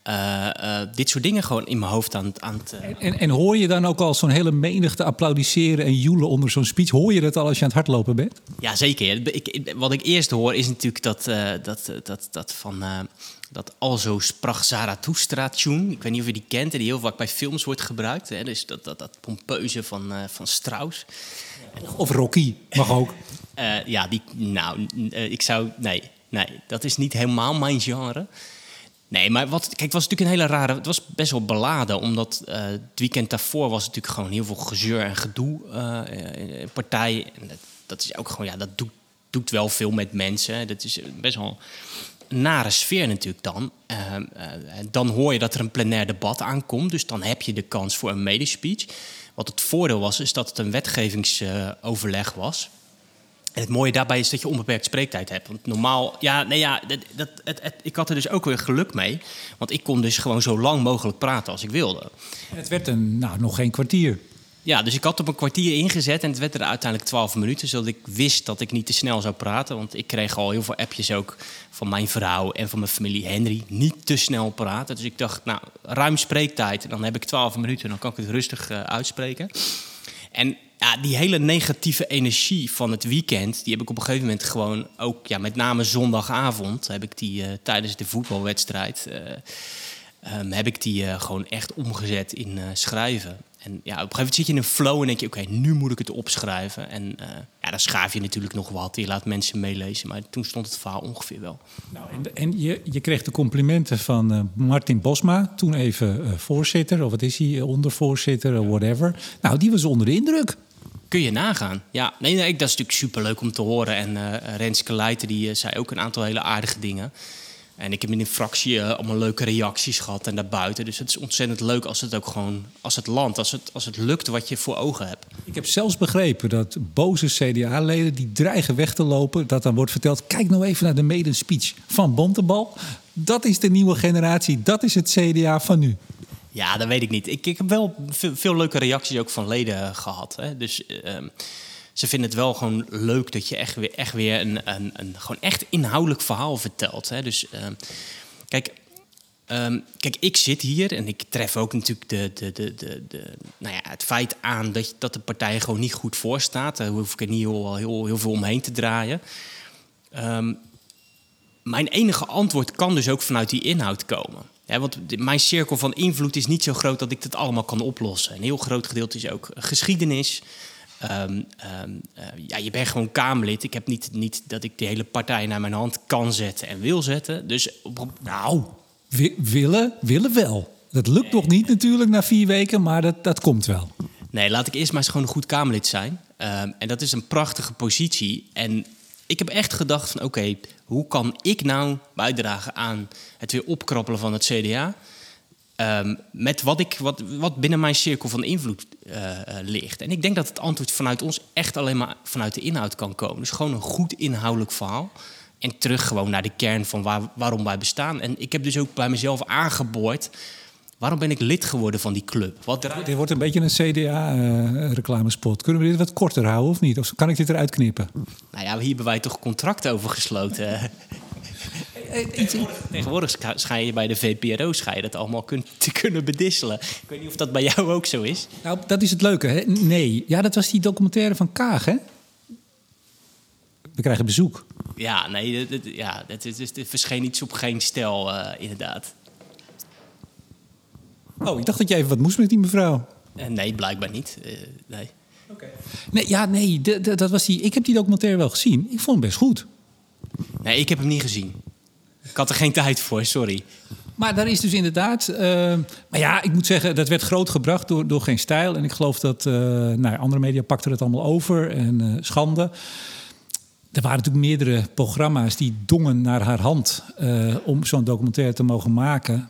uh, uh, dit soort dingen gewoon in mijn hoofd aan, aan het. Uh... En, en, hoor je dan ook al zo'n hele menigte applaudisseren en joelen onder zo'n speech? Hoor je dat al als je aan het hardlopen bent? Ja, zeker. Ik, wat ik eerst hoor is natuurlijk dat, dat, dat, dat van. dat Alzo sprach Zarathustra-tune. Ik weet niet of je die kent, die heel vaak bij films wordt gebruikt. Hè? Dus dat, dat, dat pompeuze van, van Strauss. Of Rocky, mag ook. ja, die. Nou, ik zou. Nee, nee, dat is niet helemaal mijn genre. Nee, maar wat, kijk, het was natuurlijk een hele rare. Het was best wel beladen, omdat uh, het weekend daarvoor was natuurlijk gewoon heel veel gezeur en gedoe uh, in partijen. En dat, is ook gewoon, ja, dat doet, doet wel veel met mensen. Dat is best wel een nare sfeer natuurlijk dan. Uh, dan hoor je dat er een plenair debat aankomt, dus dan heb je de kans voor een medespeech. Wat het voordeel was, is dat het een wetgevingsoverleg was. En het mooie daarbij is dat je onbeperkt spreektijd hebt. Want normaal, ja, nee, ja, dat, dat, het, het, ik had er dus ook weer geluk mee. Want ik kon dus gewoon zo lang mogelijk praten als ik wilde. het werd een, nou, nog geen kwartier. Ja, dus ik had op een kwartier ingezet en het werd er uiteindelijk twaalf minuten. Zodat ik wist dat ik niet te snel zou praten. Want ik kreeg al heel veel appjes ook van mijn vrouw en van mijn familie Henry. Niet te snel praten. Dus ik dacht, nou, ruim spreektijd. Dan heb ik twaalf minuten, dan kan ik het rustig uh, uitspreken. En ja, die hele negatieve energie van het weekend, die heb ik op een gegeven moment gewoon ook, ja, met name zondagavond, heb ik die uh, tijdens de voetbalwedstrijd, uh, um, heb ik die uh, gewoon echt omgezet in schrijven. En ja, op een gegeven moment zit je in een flow en denk je, oké, nu moet ik het opschrijven. En ja, dan schaaf je natuurlijk nog wat, je laat mensen meelezen. Maar toen stond het verhaal ongeveer wel. Nou, en, en je, je kreeg de complimenten van Martin Bosma, toen even voorzitter, of wat is hij, ondervoorzitter, whatever. Nou, die was onder de indruk. Kun je nagaan. Ja, nee, nee, dat is natuurlijk superleuk om te horen. En uh, Renske Leijten die uh, zei ook een aantal hele aardige dingen. En ik heb in een fractie uh, allemaal leuke reacties gehad en daarbuiten. Dus het is ontzettend leuk als het ook gewoon, als het landt, als het, als het lukt wat je voor ogen hebt. Ik heb zelfs begrepen dat boze CDA-leden die dreigen weg te lopen, dat dan wordt verteld: kijk nou even naar de medespeech van Bontebal. Dat is de nieuwe generatie, dat is het CDA van nu. Ja, dat weet ik niet. Ik, ik heb wel veel, veel leuke reacties ook van leden gehad. Hè. Dus ehm, ze vinden het wel gewoon leuk dat je echt weer, echt weer een, een, een gewoon echt inhoudelijk verhaal vertelt. Hè. Dus ehm, kijk, ehm, kijk, ik zit hier en ik tref ook natuurlijk de, de, de, de, de, nou ja, het feit aan dat, dat de partij gewoon niet goed voor staat. Daar hoef ik er niet heel, heel, heel veel omheen te draaien. Ehm, mijn enige antwoord kan dus ook vanuit die inhoud komen. Ja, want mijn cirkel van invloed is niet zo groot dat ik dat allemaal kan oplossen. Een heel groot gedeelte is ook geschiedenis. Ehm, ehm, eh, ja, je bent gewoon Kamerlid. Ik heb niet, niet dat ik de hele partij naar mijn hand kan zetten en wil zetten. Dus Nou, wi- willen, willen wel. Dat lukt nog niet natuurlijk na vier weken, maar dat, dat komt wel. Nee, laat ik eerst maar eens gewoon een goed Kamerlid zijn. Ehm, en dat is een prachtige positie. En ik heb echt gedacht van oké, hoe kan ik nou bijdragen aan het weer opkrabbelen van het CDA? Ehm, met wat, ik, wat, wat binnen mijn cirkel van invloed eh, eh, ligt. En ik denk dat het antwoord vanuit ons echt alleen maar vanuit de inhoud kan komen. Dus gewoon een goed inhoudelijk verhaal. En terug gewoon naar de kern van waar, waarom wij bestaan. En ik heb dus ook bij mezelf aangeboord... waarom ben ik lid geworden van die club? Wat Dit wordt een beetje een CDA-reclamespot. Kunnen we dit wat korter houden of niet? Of kan ik dit eruit knippen? Nou ja, hier hebben wij toch contract over gesloten. Tegenwoordig scha- schijn je bij de VPRO schijn je dat allemaal kun- te kunnen bedisselen. Ik weet niet of dat bij jou ook zo is. Nou, dat is het leuke, hè? Nee. Ja, dat was die documentaire van Kaag, hè? We krijgen bezoek. Ja, nee, dat, dat- ja, dat, is, het verscheen iets op geen stijl, eh, inderdaad. Oh, ik dacht dat jij even wat moest met die mevrouw. Eh, nee, blijkbaar niet. Eh, nee. Nee, ja, nee, dat was die, ik heb die documentaire wel gezien. Ik vond hem best goed. nee, ik heb hem niet gezien. Ik had er geen tijd voor, sorry. Maar daar is dus inderdaad... eh, maar ja, ik moet zeggen, dat werd groot gebracht door, door Geen Stijl. En ik geloof dat eh, nou, andere media pakten het allemaal over. En eh, schande. Er waren natuurlijk meerdere programma's die dongen naar haar hand... om zo'n documentaire te mogen maken.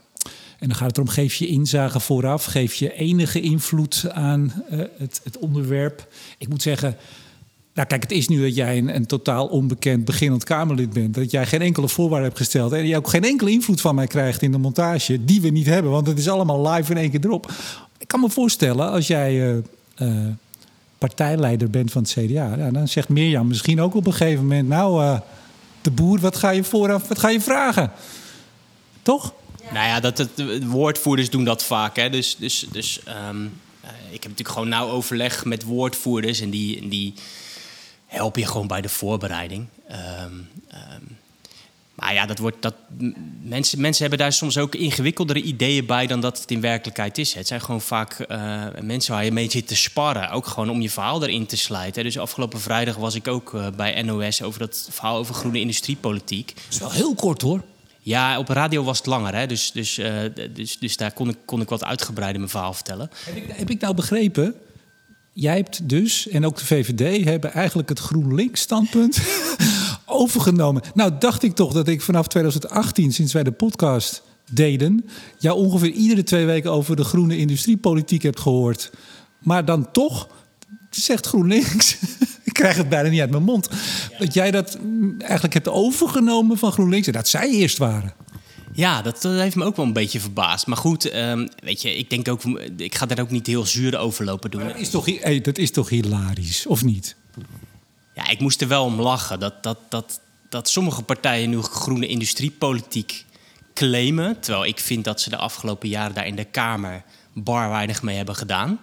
En dan gaat het erom, geef je inzage vooraf. Geef je enige invloed aan het, het onderwerp. Ik moet zeggen... Nou, kijk, het is nu dat jij een, een totaal onbekend beginnend Kamerlid bent. Dat jij geen enkele voorwaarde hebt gesteld. En je ook geen enkele invloed van mij krijgt in de montage. Die we niet hebben, want het is allemaal live in één keer erop. Ik kan me voorstellen, als jij eh, eh, partijleider bent van het CDA. Dan zegt Mirjam misschien ook op een gegeven moment... Nou, eh, de boer, wat ga je vooraf, wat ga je vragen? Toch? Nou ja, dat, het, de woordvoerders doen dat vaak. Hè. Dus, dus, dus ehm, eh, ik heb natuurlijk gewoon nauw overleg met woordvoerders. En die, en die help je gewoon bij de voorbereiding. Ehm, ehm, maar ja, dat wordt, dat, mensen, mensen hebben daar soms ook ingewikkeldere ideeën bij dan dat het in werkelijkheid is. Het zijn gewoon vaak eh, mensen waar je mee zit te sparren. Ook gewoon om je verhaal erin te slijten. Dus afgelopen vrijdag was ik ook eh, bij NOS over dat verhaal over groene industriepolitiek. Dat is wel heel kort hoor. Ja, op radio was het langer, hè? Dus, dus, eh, dus, dus daar kon ik, kon ik wat uitgebreider mijn verhaal vertellen. Heb ik, heb ik nou begrepen? Jij hebt dus, en ook de VVD, hebben eigenlijk het GroenLinks-standpunt overgenomen. Nou, dacht ik toch dat ik vanaf 2018, sinds wij de podcast deden, jou ongeveer iedere twee weken over de groene industriepolitiek hebt gehoord. Maar dan toch zegt GroenLinks. ik krijg het bijna niet uit mijn mond. Dat jij dat eigenlijk hebt overgenomen van GroenLinks. En dat zij eerst waren. Ja, dat, dat heeft me ook wel een beetje verbaasd. Maar goed, ehm, weet je, ik denk ook, ik ga daar ook niet heel zuur over lopen doen. Dat is toch, hey, dat is toch hilarisch, of niet? Ja, ik moest er wel om lachen dat, dat, dat, dat sommige partijen nu groene industriepolitiek claimen. Terwijl ik vind dat ze de afgelopen jaren daar in de Kamer bar weinig mee hebben gedaan.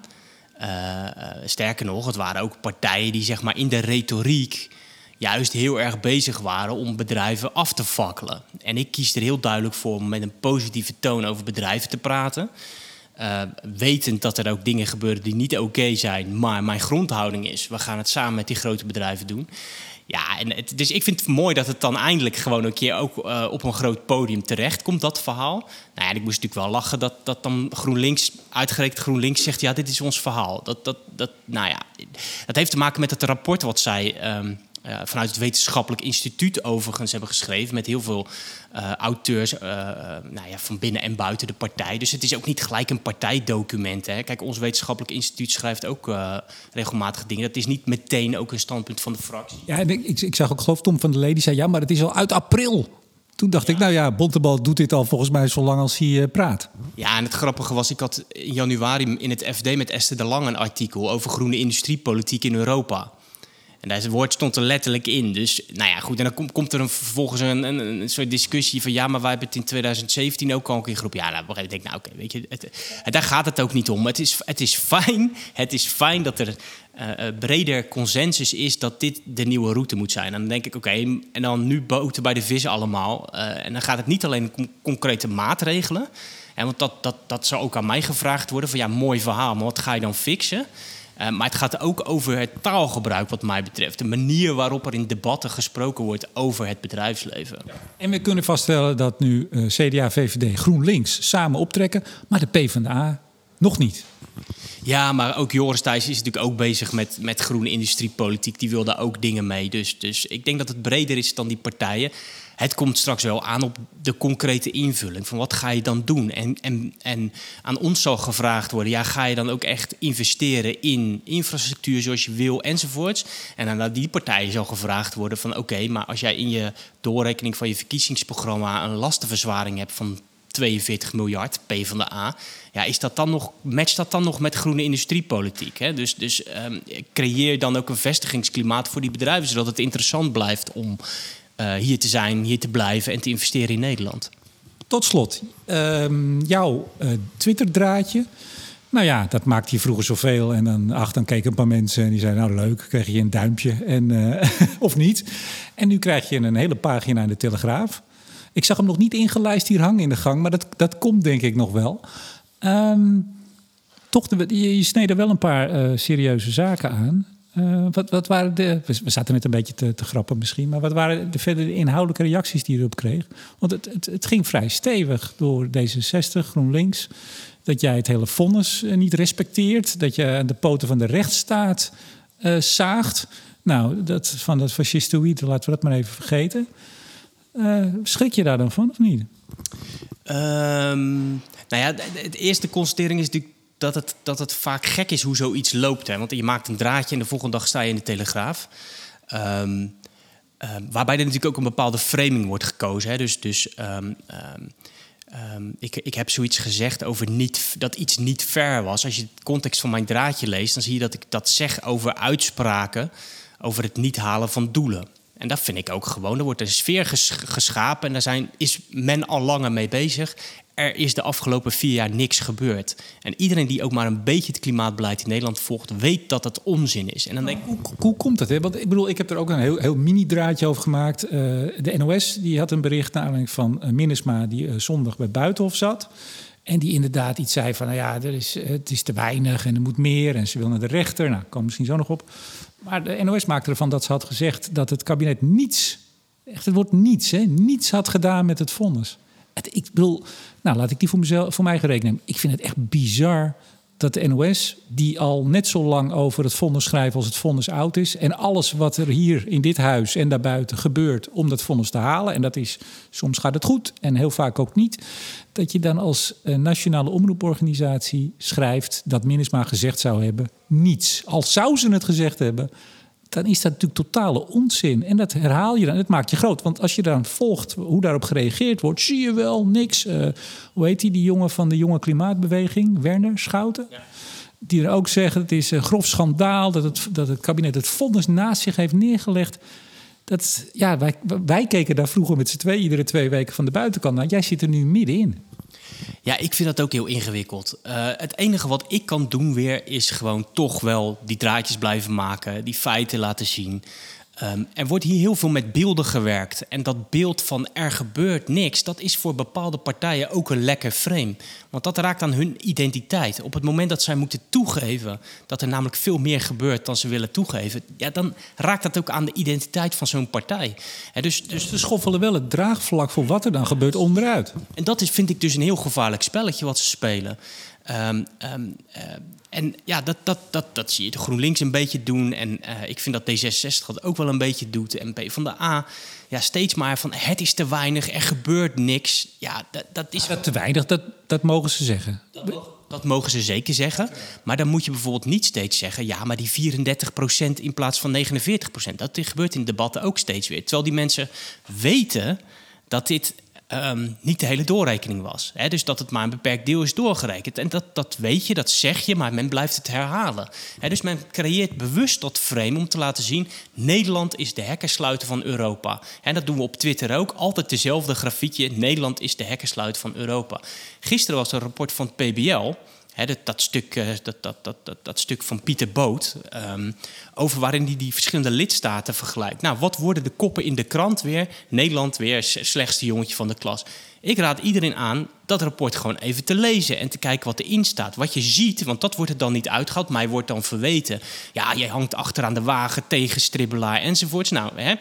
Eh, eh, sterker nog, het waren ook partijen die zeg maar in de retoriek juist heel erg bezig waren om bedrijven af te fakkelen. En ik kies er heel duidelijk voor om met een positieve toon over bedrijven te praten. Eh, wetend dat er ook dingen gebeuren die niet oké zijn. Maar mijn grondhouding is, we gaan het samen met die grote bedrijven doen. Ja, en dus ik vind het mooi dat het dan eindelijk gewoon een keer ook eh, op een groot podium terecht komt, dat verhaal. Nou ja, ik moest natuurlijk wel lachen dat, dat dan GroenLinks, uitgerekend GroenLinks, zegt: ja, dit is ons verhaal. Dat, dat, dat, nou ja, dat heeft te maken met het rapport wat zij. ehm, eh, vanuit het wetenschappelijk instituut overigens hebben geschreven... met heel veel eh, auteurs eh, nou ja, van binnen en buiten de partij. Dus het is ook niet gelijk een partijdocument. Hè. Kijk, ons wetenschappelijk instituut schrijft ook regelmatig dingen. Dat is niet meteen ook een standpunt van de fractie. Ja, en ik, ik, ik zag ook, geloof Tom van der Lee, die zei... ja, maar het is al uit april. Toen dacht ik, nou ja, Bontebal doet dit al volgens mij zo lang als hij praat. Ja, en het grappige was, ik had in januari in het FD met Esther de Lang een artikel over groene industriepolitiek in Europa. En dat woord stond er letterlijk in. Dus nou ja, goed. En dan komt, er vervolgens een, een, soort discussie van... ja, maar wij hebben het in 2017 ook al een keer groep. Ja, nou, ik denk, nou oké, weet je, het, daar gaat het ook niet om. Het is, het is fijn, het is fijn dat er uh, breder consensus is... dat dit de nieuwe route moet zijn. En dan denk ik, oké, en dan nu boten bij de vissen allemaal. Uh, en dan gaat het niet alleen om concrete maatregelen... En want dat, dat, dat zou ook aan mij gevraagd worden: van ja, mooi verhaal, maar wat ga je dan fixen? Uh, maar het gaat ook over het taalgebruik, wat mij betreft. De manier waarop er in debatten gesproken wordt over het bedrijfsleven. En we kunnen vaststellen dat nu uh, CDA, VVD, GroenLinks samen optrekken, maar de PvdA nog niet. Ja, maar ook Joris Thijs is natuurlijk ook bezig met, met groene industriepolitiek. Die wil daar ook dingen mee. Dus, dus ik denk dat het breder is dan die partijen het komt straks wel aan op de concrete invulling. Van wat ga je dan doen? En, en, en aan ons zal gevraagd worden: ja, ga je dan ook echt investeren in infrastructuur zoals je wil enzovoorts? En aan die partijen zal gevraagd worden: van oké, maar als jij in je doorrekening van je verkiezingsprogramma een lastenverzwaring hebt van 42 miljard, P van de A. Ja, is dat dan nog, matcht dat dan nog met groene industriepolitiek? Hè? Dus, dus um, creëer dan ook een vestigingsklimaat voor die bedrijven, zodat het interessant blijft om uh, hier te zijn, hier te blijven en te investeren in Nederland. Tot slot, uh, jouw uh, Twitter-draadje. Nou ja, dat maakte je vroeger zoveel. En dan, ach, dan keken een paar mensen en die zeiden, nou leuk, kreeg je een duimpje en, uh, of niet. En nu krijg je een hele pagina in de Telegraaf. Ik zag hem nog niet ingelijst hier hangen in de gang, maar dat, dat komt denk ik nog wel. Um, toch, je, je er wel een paar serieuze zaken aan. Uh, wat, wat, waren de. We zaten net een beetje te, te, grappen misschien. Maar wat waren de verder de inhoudelijke reacties die je erop kreeg? Want het, het, het, ging vrij stevig door D66, GroenLinks. Dat jij het hele vonnis uh, niet respecteert. Dat je aan de poten van de rechtsstaat uh, zaagt. Nou, dat, van dat fascistoïde, laten we dat maar even vergeten. schrik je daar dan van of niet? Um, nou ja, de eerste constatering is natuurlijk dat het, dat het vaak gek is hoe zoiets loopt. Hè? Want je maakt een draadje en de volgende dag sta je in de Telegraaf. Um, uh, waarbij er natuurlijk ook een bepaalde framing wordt gekozen. Hè? Dus, dus um, ik, ik heb zoiets gezegd over niet, dat iets niet fair was. Als je het context van mijn draadje leest, dan zie je dat ik dat zeg over uitspraken over het niet halen van doelen. En dat vind ik ook gewoon. Er wordt een sfeer geschapen en daar zijn, is men al langer mee bezig er is de afgelopen vier jaar niks gebeurd. En iedereen die ook maar een beetje het klimaatbeleid in Nederland volgt, weet dat het onzin is. En dan denk ik, hoe, hoe komt dat? Hè? Want ik bedoel, ik heb er ook een heel, heel mini-draadje over gemaakt. Uh, de NOS die had een bericht aanleiding van uh, Minnesma, die uh, zondag bij Buitenhof zat. En die inderdaad iets zei van, nou ja, er is, het is te weinig en er moet meer. En ze wil naar de rechter. Nou, kom misschien zo nog op. Maar de NOS maakte ervan dat ze had gezegd dat het kabinet niets, echt het woord niets, hè, niets had gedaan met het vonnis. Het, ik bedoel, nou laat ik die voor, mezelf, voor nemen. Ik vind het echt bizar dat de NOS, die al net zo lang over het vonnis schrijft als het vonnis oud is. En alles wat er hier in dit huis en daarbuiten gebeurt om dat vonnis te halen. En dat is, soms gaat het goed en heel vaak ook niet. Dat je dan als uh, nationale omroeporganisatie schrijft dat Minnesma gezegd zou hebben niets. Al zou ze het gezegd hebben, dan is dat natuurlijk totale onzin. En dat herhaal je dan. Het maakt je groot. Want als je dan volgt hoe daarop gereageerd wordt, zie je wel niks. Uh, hoe heet die, die jongen van de jonge klimaatbeweging, Werner Schouten? Ja. Die er ook zeggen: het is een grof schandaal dat het, dat het kabinet het vonnis naast zich heeft neergelegd. Dat, ja, wij, wij keken daar vroeger met z'n twee, iedere twee weken van de buitenkant naar. Jij zit er nu middenin. Ja, ik vind dat ook heel ingewikkeld. Uh, het enige wat ik kan doen weer is gewoon toch wel die draadjes blijven maken, die feiten laten zien. Um, er wordt hier heel veel met beelden gewerkt. En dat beeld van er gebeurt niks, dat is voor bepaalde partijen ook een lekker frame. Want dat raakt aan hun identiteit. Op het moment dat zij moeten toegeven dat er namelijk veel meer gebeurt dan ze willen toegeven, ja, dan raakt dat ook aan de identiteit van zo'n partij. dus, dus ze schoffelen wel het draagvlak voor wat er dan gebeurt onderuit. En dat is, vind ik dus een heel gevaarlijk spelletje wat ze spelen. Um, um, uh, en ja, dat, dat, dat, dat zie je de GroenLinks een beetje doen. En uh, ik vind dat D66 dat ook wel een beetje doet. De MP van de A, ja, steeds maar van het is te weinig, er gebeurt niks. Ja, dat, dat is... Dat te weinig, dat, dat mogen ze zeggen. Dat, dat mogen ze zeker zeggen. Maar dan moet je bijvoorbeeld niet steeds zeggen... ja, maar die 34% in plaats van 49%. Dat gebeurt in debatten ook steeds weer. Terwijl die mensen weten dat dit ehm, niet de hele doorrekening was. Hè? Dus dat het maar een beperkt deel is doorgerekend. En dat, dat weet je, dat zeg je, maar men blijft het herhalen. Hè? Dus men creëert bewust dat frame om te laten zien... Nederland is de hekkensluiter van Europa. En dat doen we op Twitter ook. Altijd dezelfde grafiekje. Nederland is de hekkensluiter van Europa. Gisteren was er een rapport van het PBL dat, dat, stuk, eh, dat, dat, dat, dat, dat, stuk van Pieter Boot, ehm, over waarin hij die verschillende lidstaten vergelijkt. Nou, wat worden de koppen in de krant weer? Nederland weer slechtste jongetje van de klas. Ik raad iedereen aan dat rapport gewoon even te lezen en te kijken wat erin staat. Wat je ziet, want dat wordt er dan niet uitgehaald, mij wordt dan verweten. Ja, jij hangt achteraan de wagen tegen stribbelaar enzovoorts. Nou, hè,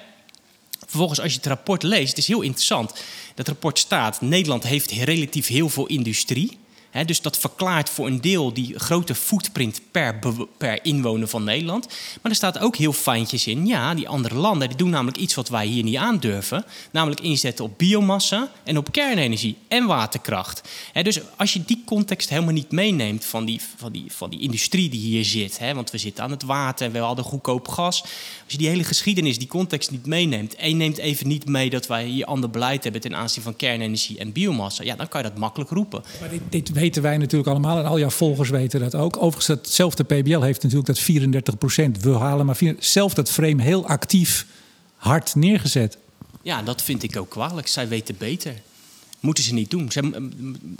Vervolgens, als je het rapport leest, het is heel interessant. Dat rapport staat: Nederland heeft relatief heel veel industrie dus dat verklaart voor een deel die grote footprint per, per inwoner van Nederland. Maar er staat ook heel fijntjes in. Ja, die andere landen die doen namelijk iets wat wij hier niet aandurven. Namelijk inzetten op biomassa en op kernenergie en waterkracht. dus als je die context helemaal niet meeneemt van die, van die, van die industrie die hier zit. want we zitten aan het water en we hadden goedkoop gas. Als je die hele geschiedenis, die context niet meeneemt. En neemt even niet mee dat wij hier ander beleid hebben ten aanzien van kernenergie en biomassa. Ja, dan kan je dat makkelijk roepen. Maar dit, dit weten wij natuurlijk allemaal en al jouw volgers weten dat ook. Overigens, hetzelfde PBL heeft natuurlijk dat 34 procent. We halen maar zelf dat frame heel actief hard neergezet. Ja, dat vind ik ook kwalijk. Zij weten beter. Moeten ze niet doen. Ze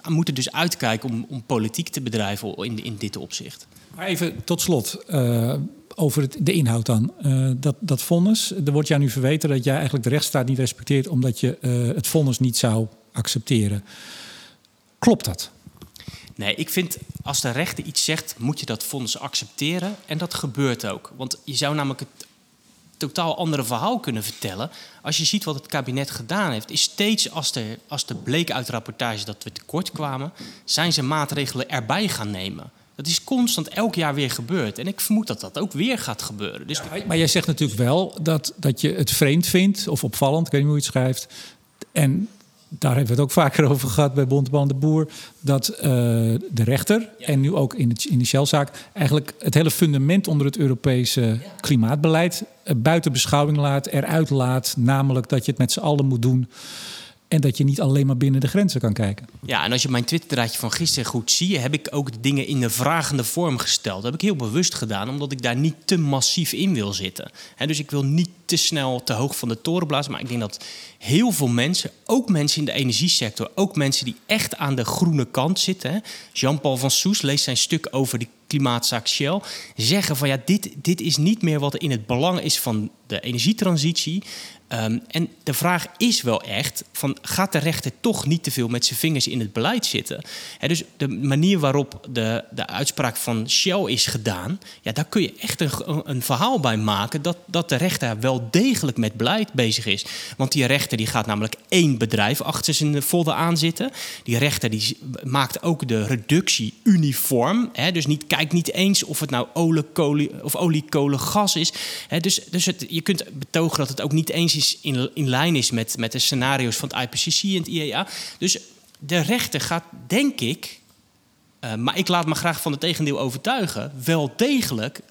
moeten dus uitkijken om, om politiek te bedrijven in, in dit opzicht. Maar even tot slot. Uh, over het, de inhoud dan. Uh, dat, dat vonnis, er wordt jou nu verweten dat jij eigenlijk de rechtsstaat niet respecteert omdat je uh, het vonnis niet zou accepteren. Klopt dat? Nee, ik vind als de rechter iets zegt, moet je dat vonnis accepteren. En dat gebeurt ook. Want je zou namelijk het totaal andere verhaal kunnen vertellen. Als je ziet wat het kabinet gedaan heeft, is steeds als er, als er bleek uit de rapportage dat we tekort kwamen, zijn ze maatregelen erbij gaan nemen. Dat is constant elk jaar weer gebeurd. En ik vermoed dat dat ook weer gaat gebeuren. Dus maar jij zegt natuurlijk wel dat, dat je het vreemd vindt, of opvallend, ik weet niet hoe je het schrijft. En daar hebben we het ook vaker over gehad bij Bonteband de Boer. Dat uh, de rechter, en nu ook in, het, in de Shell-zaak, eigenlijk het hele fundament onder het Europese klimaatbeleid uh, buiten beschouwing laat, eruit laat. Namelijk dat je het met z'n allen moet doen. En dat je niet alleen maar binnen de grenzen kan kijken. Ja, en als je mijn Twitterdraadje van gisteren goed ziet, heb ik ook de dingen in de vragende vorm gesteld. Dat heb ik heel bewust gedaan, omdat ik daar niet te massief in wil zitten. dus ik wil niet te snel te hoog van de toren blazen. Maar ik denk dat heel veel mensen, ook mensen in de energiesector, ook mensen die echt aan de groene kant zitten. Jean-Paul van Soes leest zijn stuk over de klimaatzaak Shell. Zeggen van ja, dit, dit is niet meer wat in het belang is van de energietransitie. Ehm, en de vraag is wel echt: van, gaat de rechter toch niet te veel met zijn vingers in het beleid zitten? dus de manier waarop de, de uitspraak van Shell is gedaan, ja, daar kun je echt een, een verhaal bij maken dat, dat de rechter wel degelijk met beleid bezig is. Want die rechter die gaat namelijk één bedrijf achter zijn folder aanzitten. Die rechter die maakt ook de reductie uniform. dus niet, kijkt niet eens of het nou olie, kolen, of olie, kolen, gas is. dus dus je kunt betogen dat het ook niet eens is in, in lijn is met, met de scenario's van het IPCC en het IEA. Dus de rechter gaat, denk ik, uh, maar ik laat me graag van het tegendeel overtuigen, wel degelijk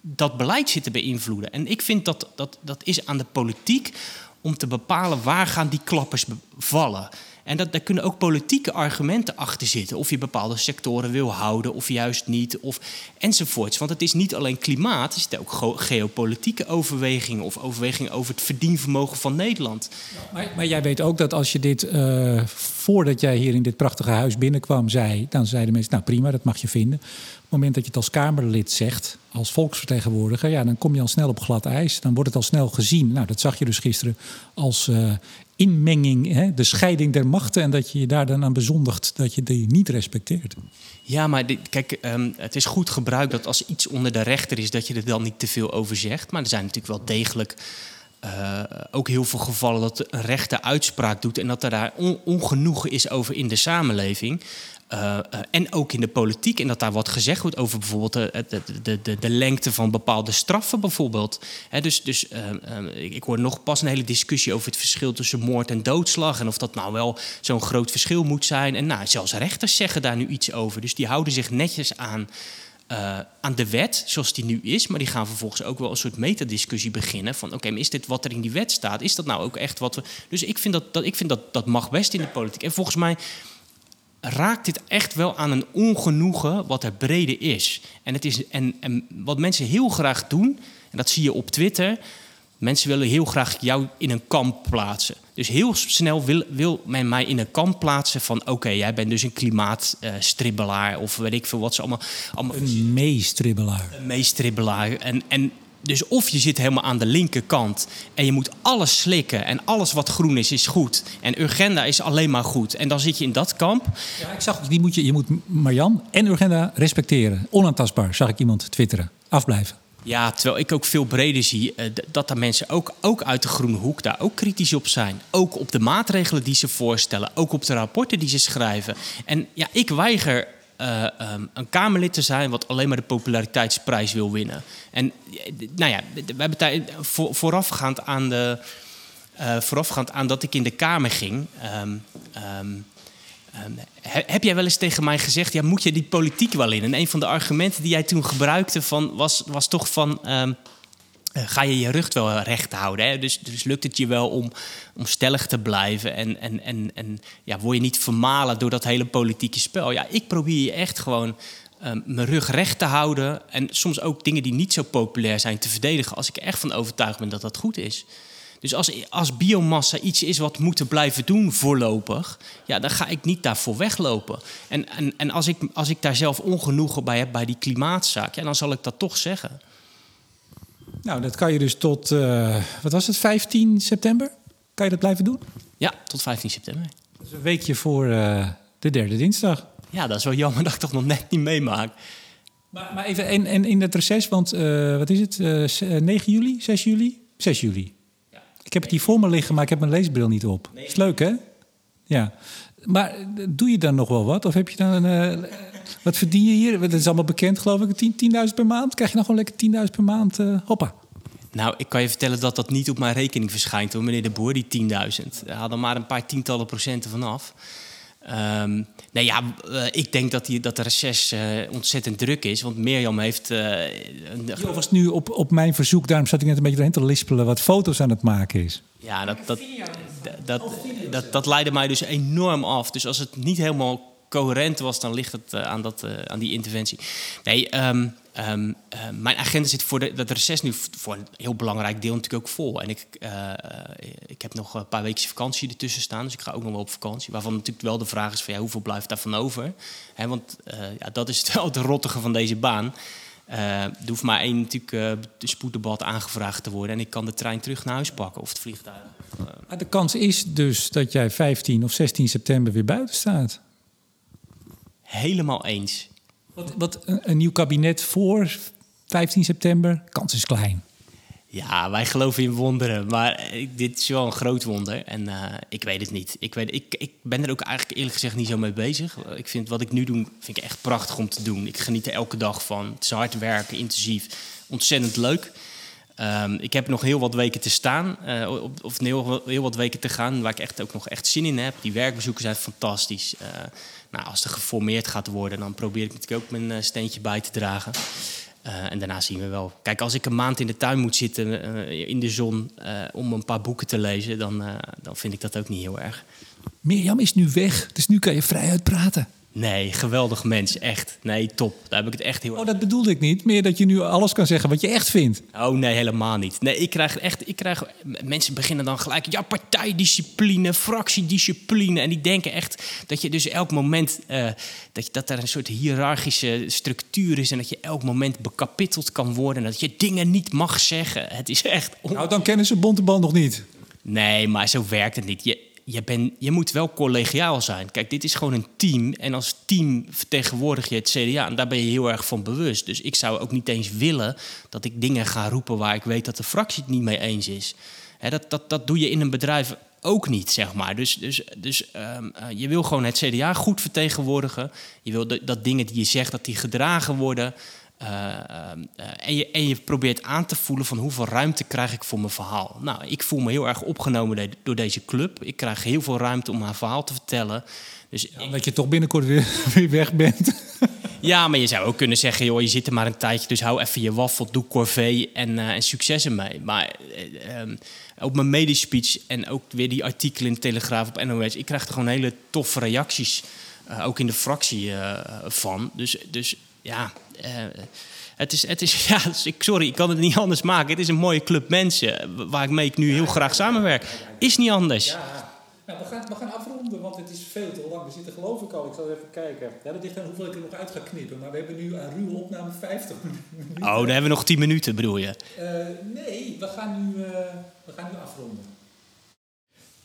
dat beleid zitten beïnvloeden. En ik vind dat dat, dat is aan de politiek om te bepalen waar gaan die klappers vallen. En dat, daar kunnen ook politieke argumenten achter zitten. Of je bepaalde sectoren wil houden of juist niet. Of, enzovoorts. Want het is niet alleen klimaat, er zitten ook geopolitieke overwegingen. Of overwegingen over het verdienvermogen van Nederland. Maar, maar jij weet ook dat als je dit, uh, voordat jij hier in dit prachtige huis binnenkwam, zei. Dan zeiden mensen, nou prima, dat mag je vinden. Op het moment dat je het als Kamerlid zegt, als volksvertegenwoordiger, ja, dan kom je al snel op glad ijs. Dan wordt het al snel gezien. Nou, dat zag je dus gisteren als uh, inmenging, hè, de scheiding der machten. En dat je je daar dan aan bezondigt dat je die niet respecteert. Ja, maar kijk, ehm, het is goed gebruik dat als iets onder de rechter is, dat je er dan niet te veel over zegt. Maar er zijn natuurlijk wel degelijk. Uh, ook heel veel gevallen dat een rechter uitspraak doet en dat er daar on ongenoegen is over in de samenleving. Uh, en ook in de politiek. En dat daar wat gezegd wordt over bijvoorbeeld de, de, de, de lengte van bepaalde straffen, bijvoorbeeld. dus dus ik hoor nog pas een hele discussie over het verschil tussen moord en doodslag. En of dat nou wel zo'n groot verschil moet zijn. En nou, zelfs rechters zeggen daar nu iets over. Dus die houden zich netjes aan eh, aan de wet zoals die nu is. Maar die gaan vervolgens ook wel een soort metadiscussie beginnen. Van oké, maar is dit wat er in die wet staat? Is dat nou ook echt wat we. Dus ik vind dat, dat, ik vind dat, dat mag best in de politiek. En volgens mij raakt dit echt wel aan een ongenoegen wat er brede is. En, het is en, en wat mensen heel graag doen, en dat zie je op Twitter. Mensen willen heel graag jou in een kamp plaatsen. Dus heel snel wil, wil men mij in een kamp plaatsen van... oké, jij bent dus een klimaatstribbelaar of weet ik veel wat ze allemaal... allemaal Een meestribbelaar. een meestribbelaar. En, en dus of je zit helemaal aan de linkerkant en je moet alles slikken... en alles wat groen is, is goed. En Urgenda is alleen maar goed. En dan zit je in dat kamp. Ja, ik zag, die moet je, je moet Marjan en Urgenda respecteren. Onaantastbaar, zag ik iemand twitteren. Afblijven. Ja, terwijl ik ook veel breder zie eh, dat er mensen ook, ook uit de groene hoek daar ook kritisch op zijn. Ook op de maatregelen die ze voorstellen, ook op de rapporten die ze schrijven. En ja, ik weiger eh, ehm, een Kamerlid te zijn wat alleen maar de populariteitsprijs wil winnen. En eh, nou ja, we hebben voor, voorafgaand aan de. eh, voorafgaand aan dat ik in de Kamer ging. ehm, ehm, he- heb jij wel eens tegen mij gezegd, ja, moet je die politiek wel in? En een van de argumenten die jij toen gebruikte van, was, was toch van... eh, ga je je rug wel recht houden? Hè? Dus, dus lukt het je wel om, om stellig te blijven? En, en, en, en ja, word je niet vermalen door dat hele politieke spel? Ja, ik probeer je echt gewoon ehm, mijn rug recht te houden. En soms ook dingen die niet zo populair zijn te verdedigen... als ik echt van overtuigd ben dat dat goed is. Dus als, als biomassa iets is wat we moeten blijven doen voorlopig, ja, dan ga ik niet daarvoor weglopen. En, en, en als, ik, als ik daar zelf ongenoegen bij heb bij die klimaatzaak, ja, dan zal ik dat toch zeggen. Nou, dat kan je dus tot, eh, wat was het, 15 september? Kan je dat blijven doen? Ja, tot 15 september. Dat is een weekje voor eh, de derde dinsdag. Ja, dat is wel jammer dat ik toch nog net niet meemaak. Maar, maar even, en, en in het reces, want eh, wat is het? Eh, z- eh, 9 juli? 6 juli? 6 juli. Ik heb het hier voor me liggen, maar ik heb mijn leesbril niet op. Is leuk, hè? Ja. Maar doe je dan nog wel wat? Of heb je dan... eh, wat verdien je hier? Dat is allemaal bekend, geloof ik. 10 10.000 per maand? Krijg je nog gewoon lekker 10.000 per maand? eh, hoppa. Nou, ik kan je vertellen dat dat niet op mijn rekening verschijnt hoor, meneer De Boer, die 10.000. Daar hadden maar een paar tientallen procenten vanaf. Ehm nee, ja, eh, ik denk dat, die, dat de reces eh, ontzettend druk is. Want Mirjam heeft... een- Je was nu op, op mijn verzoek, daarom zat ik net een beetje doorheen te lispelen... wat foto's aan het maken is. Ja, dat, dat, dat, dat, dat, leidde mij dus enorm af. Dus als het niet helemaal coherent was, dan ligt het eh, aan, dat, eh, aan die interventie. Nee, ehm, ehm, eh, mijn agenda zit voor de, dat reces nu voor een heel belangrijk deel natuurlijk ook vol. En ik, ik heb nog een paar weken vakantie ertussen staan, dus ik ga ook nog wel op vakantie. Waarvan natuurlijk wel de vraag is van ja, hoeveel blijft daarvan over? Hè, want ja, dat is wel het rottige van deze baan. Eh, er hoeft maar één natuurlijk de spoeddebat aangevraagd te worden en ik kan de trein terug naar huis pakken of het vliegtuig. Maar de kans is dus dat jij 15 of 16 september weer buiten staat. Helemaal eens. Wat, wat een, nieuw kabinet voor 15 september, kans is klein. Ja, wij geloven in wonderen, maar eh, dit is wel een groot wonder. En eh, ik weet het niet. Ik, weet, ik, ik ben er ook eigenlijk eerlijk gezegd niet zo mee bezig. Ik vind wat ik nu doe, vind ik echt prachtig om te doen. Ik geniet er elke dag van. Het is hard werken, intensief, ontzettend leuk. Ehm, ik heb nog heel wat weken te staan, eh, of heel, wat weken te gaan, waar ik echt ook nog echt zin in heb. Die werkbezoeken zijn fantastisch. Eh, nou, als er geformeerd gaat worden, dan probeer ik natuurlijk ook mijn eh, steentje bij te dragen. En daarna zien we wel. Kijk, als ik een maand in de tuin moet zitten in de zon om een paar boeken te lezen, dan, dan vind ik dat ook niet heel erg. Mirjam is nu weg, dus nu kan je vrij uitpraten. Nee, geweldig mens, echt. Nee, top. Daar heb ik het echt heel Oh, dat bedoelde ik niet. Meer dat je nu alles kan zeggen wat je echt vindt. Oh nee, helemaal niet. Nee, ik krijg echt, ik krijg, mensen beginnen dan gelijk, ja, partijdiscipline, fractiediscipline. En die denken echt dat je dus elk moment, eh, dat, je, dat er een soort hiërarchische structuur is en dat je elk moment bekapitteld kan worden en dat je dingen niet mag zeggen. Het is echt on- Nou, dan kennen ze Bontebal nog niet. Nee, maar zo werkt het niet. Je, je, ben, je moet wel collegiaal zijn. Kijk, dit is gewoon een team. En als team vertegenwoordig je het CDA. En daar ben je heel erg van bewust. Dus ik zou ook niet eens willen dat ik dingen ga roepen waar ik weet dat de fractie het niet mee eens is. Dat, dat, dat doe je in een bedrijf ook niet, zeg maar. Dus, dus, dus ehm, eh, je wil gewoon het CDA goed vertegenwoordigen. Je wil dat dingen die je zegt, dat die gedragen worden. Eh, eh, en, je, en je probeert aan te voelen van hoeveel ruimte krijg ik voor mijn verhaal. Nou, ik voel me heel erg opgenomen door deze club. Ik krijg heel veel ruimte om mijn verhaal te vertellen. Dus Omdat je toch binnenkort weer, weer weg bent. Ja, maar je zou ook kunnen zeggen, joh, je zit er maar een tijdje, dus hou even je waffel, doe corvée en, uh, en succes ermee. Maar uh, um, op mijn medische speech en ook weer die artikelen in de Telegraaf op NOS, ik krijg er gewoon hele toffe reacties, uh, ook in de fractie van. Dus, dus ja, het is, het is, ja, sorry, ik kan het niet anders maken. Het is een mooie club mensen waar ik mee ik nu heel graag samenwerk. Is niet anders. Ja. Nou, we, gaan, we gaan afronden, want het is veel te lang. We zitten geloof ik al, ik zal even kijken. Ja, dat ligt aan hoeveel ik er nog uit ga knippen. Maar we hebben nu aan ruwe opname 50 minuten. Oh, dan hebben we nog 10 minuten, bedoel je? Uh, nee, we gaan, nu, uh, we gaan nu afronden.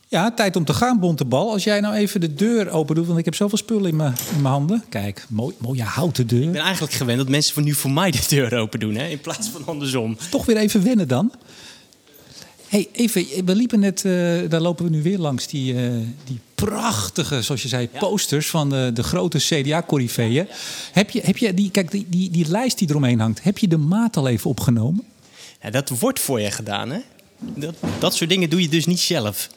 Ja, tijd om te gaan, Bontebal. Als jij nou even de deur open doet, want ik heb zoveel spullen in mijn, in mijn handen. Kijk, mooi, mooie houten deur. Ik ben eigenlijk gewend dat mensen voor nu voor mij de deur open doen, hè, in plaats van andersom. Toch weer even wennen dan. hey, even, we liepen net, uh, daar lopen we nu weer langs, die, uh, die prachtige, zoals je zei, ja. posters van de, de grote CDA-corriveeën. Ja. Heb, je, heb je die, kijk, die, die, die lijst die eromheen hangt, heb je de maat al even opgenomen? Ja, dat wordt voor je gedaan, hè? Dat, dat soort dingen doe je dus niet zelf.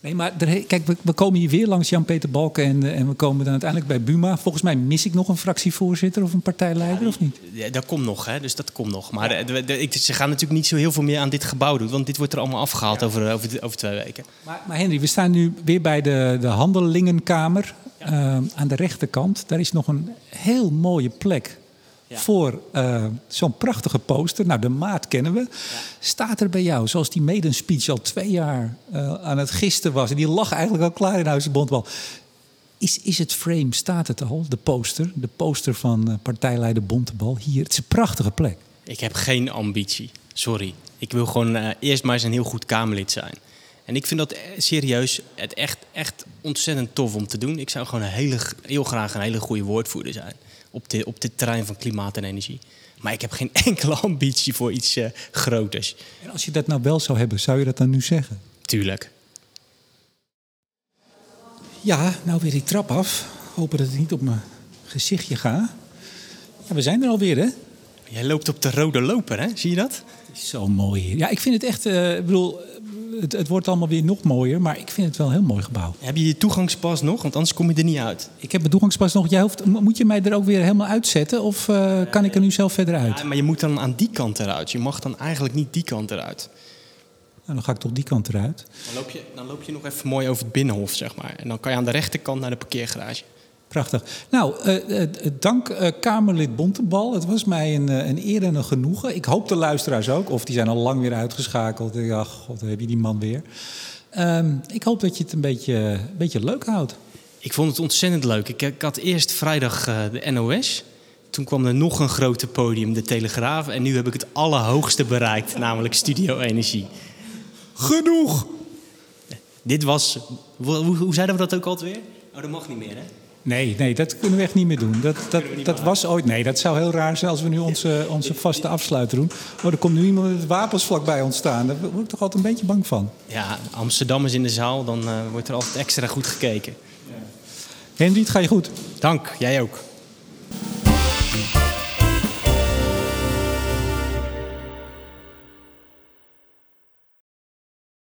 Nee, maar er, kijk, we, we, komen hier weer langs Jan-Peter Balken en, en we komen dan uiteindelijk bij Buma. Volgens mij mis ik nog een fractievoorzitter of een partijleider, ja, of niet? Ja, dat komt nog, hè? dus dat komt nog. Maar ja. de, de, ze gaan natuurlijk niet zo heel veel meer aan dit gebouw doen, want dit wordt er allemaal afgehaald over, over, over, twee weken. Maar, maar, Henry, we staan nu weer bij de, de Handelingenkamer uh, aan de rechterkant. Daar is nog een heel mooie plek ja. voor uh, zo'n prachtige poster. Nou, de maat kennen we. Ja. Staat er bij jou, zoals die maiden speech al twee jaar uh, aan het gisten was... en die lag eigenlijk al klaar in Huis Bondbal. Is, is het frame, staat het al, de poster? De poster van uh, partijleider Bontebal hier. Het is een prachtige plek. Ik heb geen ambitie, sorry. Ik wil gewoon eerst maar eens een heel goed Kamerlid zijn. En ik vind dat serieus het echt, echt ontzettend tof om te doen. Ik zou gewoon een hele, heel graag een hele goede woordvoerder zijn op, de, op dit terrein van klimaat en energie. Maar ik heb geen enkele ambitie voor iets uh, groters. En als je dat nou wel zou hebben, zou je dat dan nu zeggen? Tuurlijk. Ja, nou weer die trap af. Hopen dat het niet op mijn gezichtje gaat. Ja, we zijn er alweer, hè? Jij loopt op de rode loper, hè? Zie je dat? Is zo mooi hier. Ja, ik vind het echt... Uh, ik bedoel, het, het, wordt allemaal weer nog mooier, maar ik vind het wel een heel mooi gebouw. Heb je je toegangspas nog? Want anders kom je er niet uit. Ik heb mijn toegangspas nog. Jij hoeft, moet je mij er ook weer helemaal uitzetten? Of uh, kan ik er nu zelf verder uit? Ja, maar je moet dan aan die kant eruit. Je mag dan eigenlijk niet die kant eruit. Nou, dan ga ik toch die kant eruit. Dan loop, je, dan loop je nog even mooi over het binnenhof, zeg maar. En dan kan je aan de rechterkant naar de parkeergarage. Prachtig. Nou, uh, uh, dank uh, Kamerlid Bontebal. Het was mij een, een eer en een genoegen. Ik hoop de luisteraars ook. Of die zijn al lang weer uitgeschakeld. Ja, god, heb je die man weer. Um, ik hoop dat je het een beetje, een beetje leuk houdt. Ik vond het ontzettend leuk. Ik, ik had eerst vrijdag de NOS. Toen kwam er nog een grote podium, de Telegraaf. En nu heb ik het allerhoogste bereikt, namelijk Studio Energie. Genoeg! Dit was... Hoe, hoe zeiden we dat ook altijd weer? Oh, dat mag niet meer, hè? Nee, nee, dat kunnen we echt niet meer doen. Dat, dat, dat was ooit. Nee, dat zou heel raar zijn als we nu onze, onze vaste afsluiter doen. Oh, er komt nu iemand met wapens vlakbij ons staan. Daar word ik toch altijd een beetje bang van. Ja, Amsterdam is in de zaal, dan uh, wordt er altijd extra goed gekeken. Ja. Henry, het ga je goed. Dank, jij ook.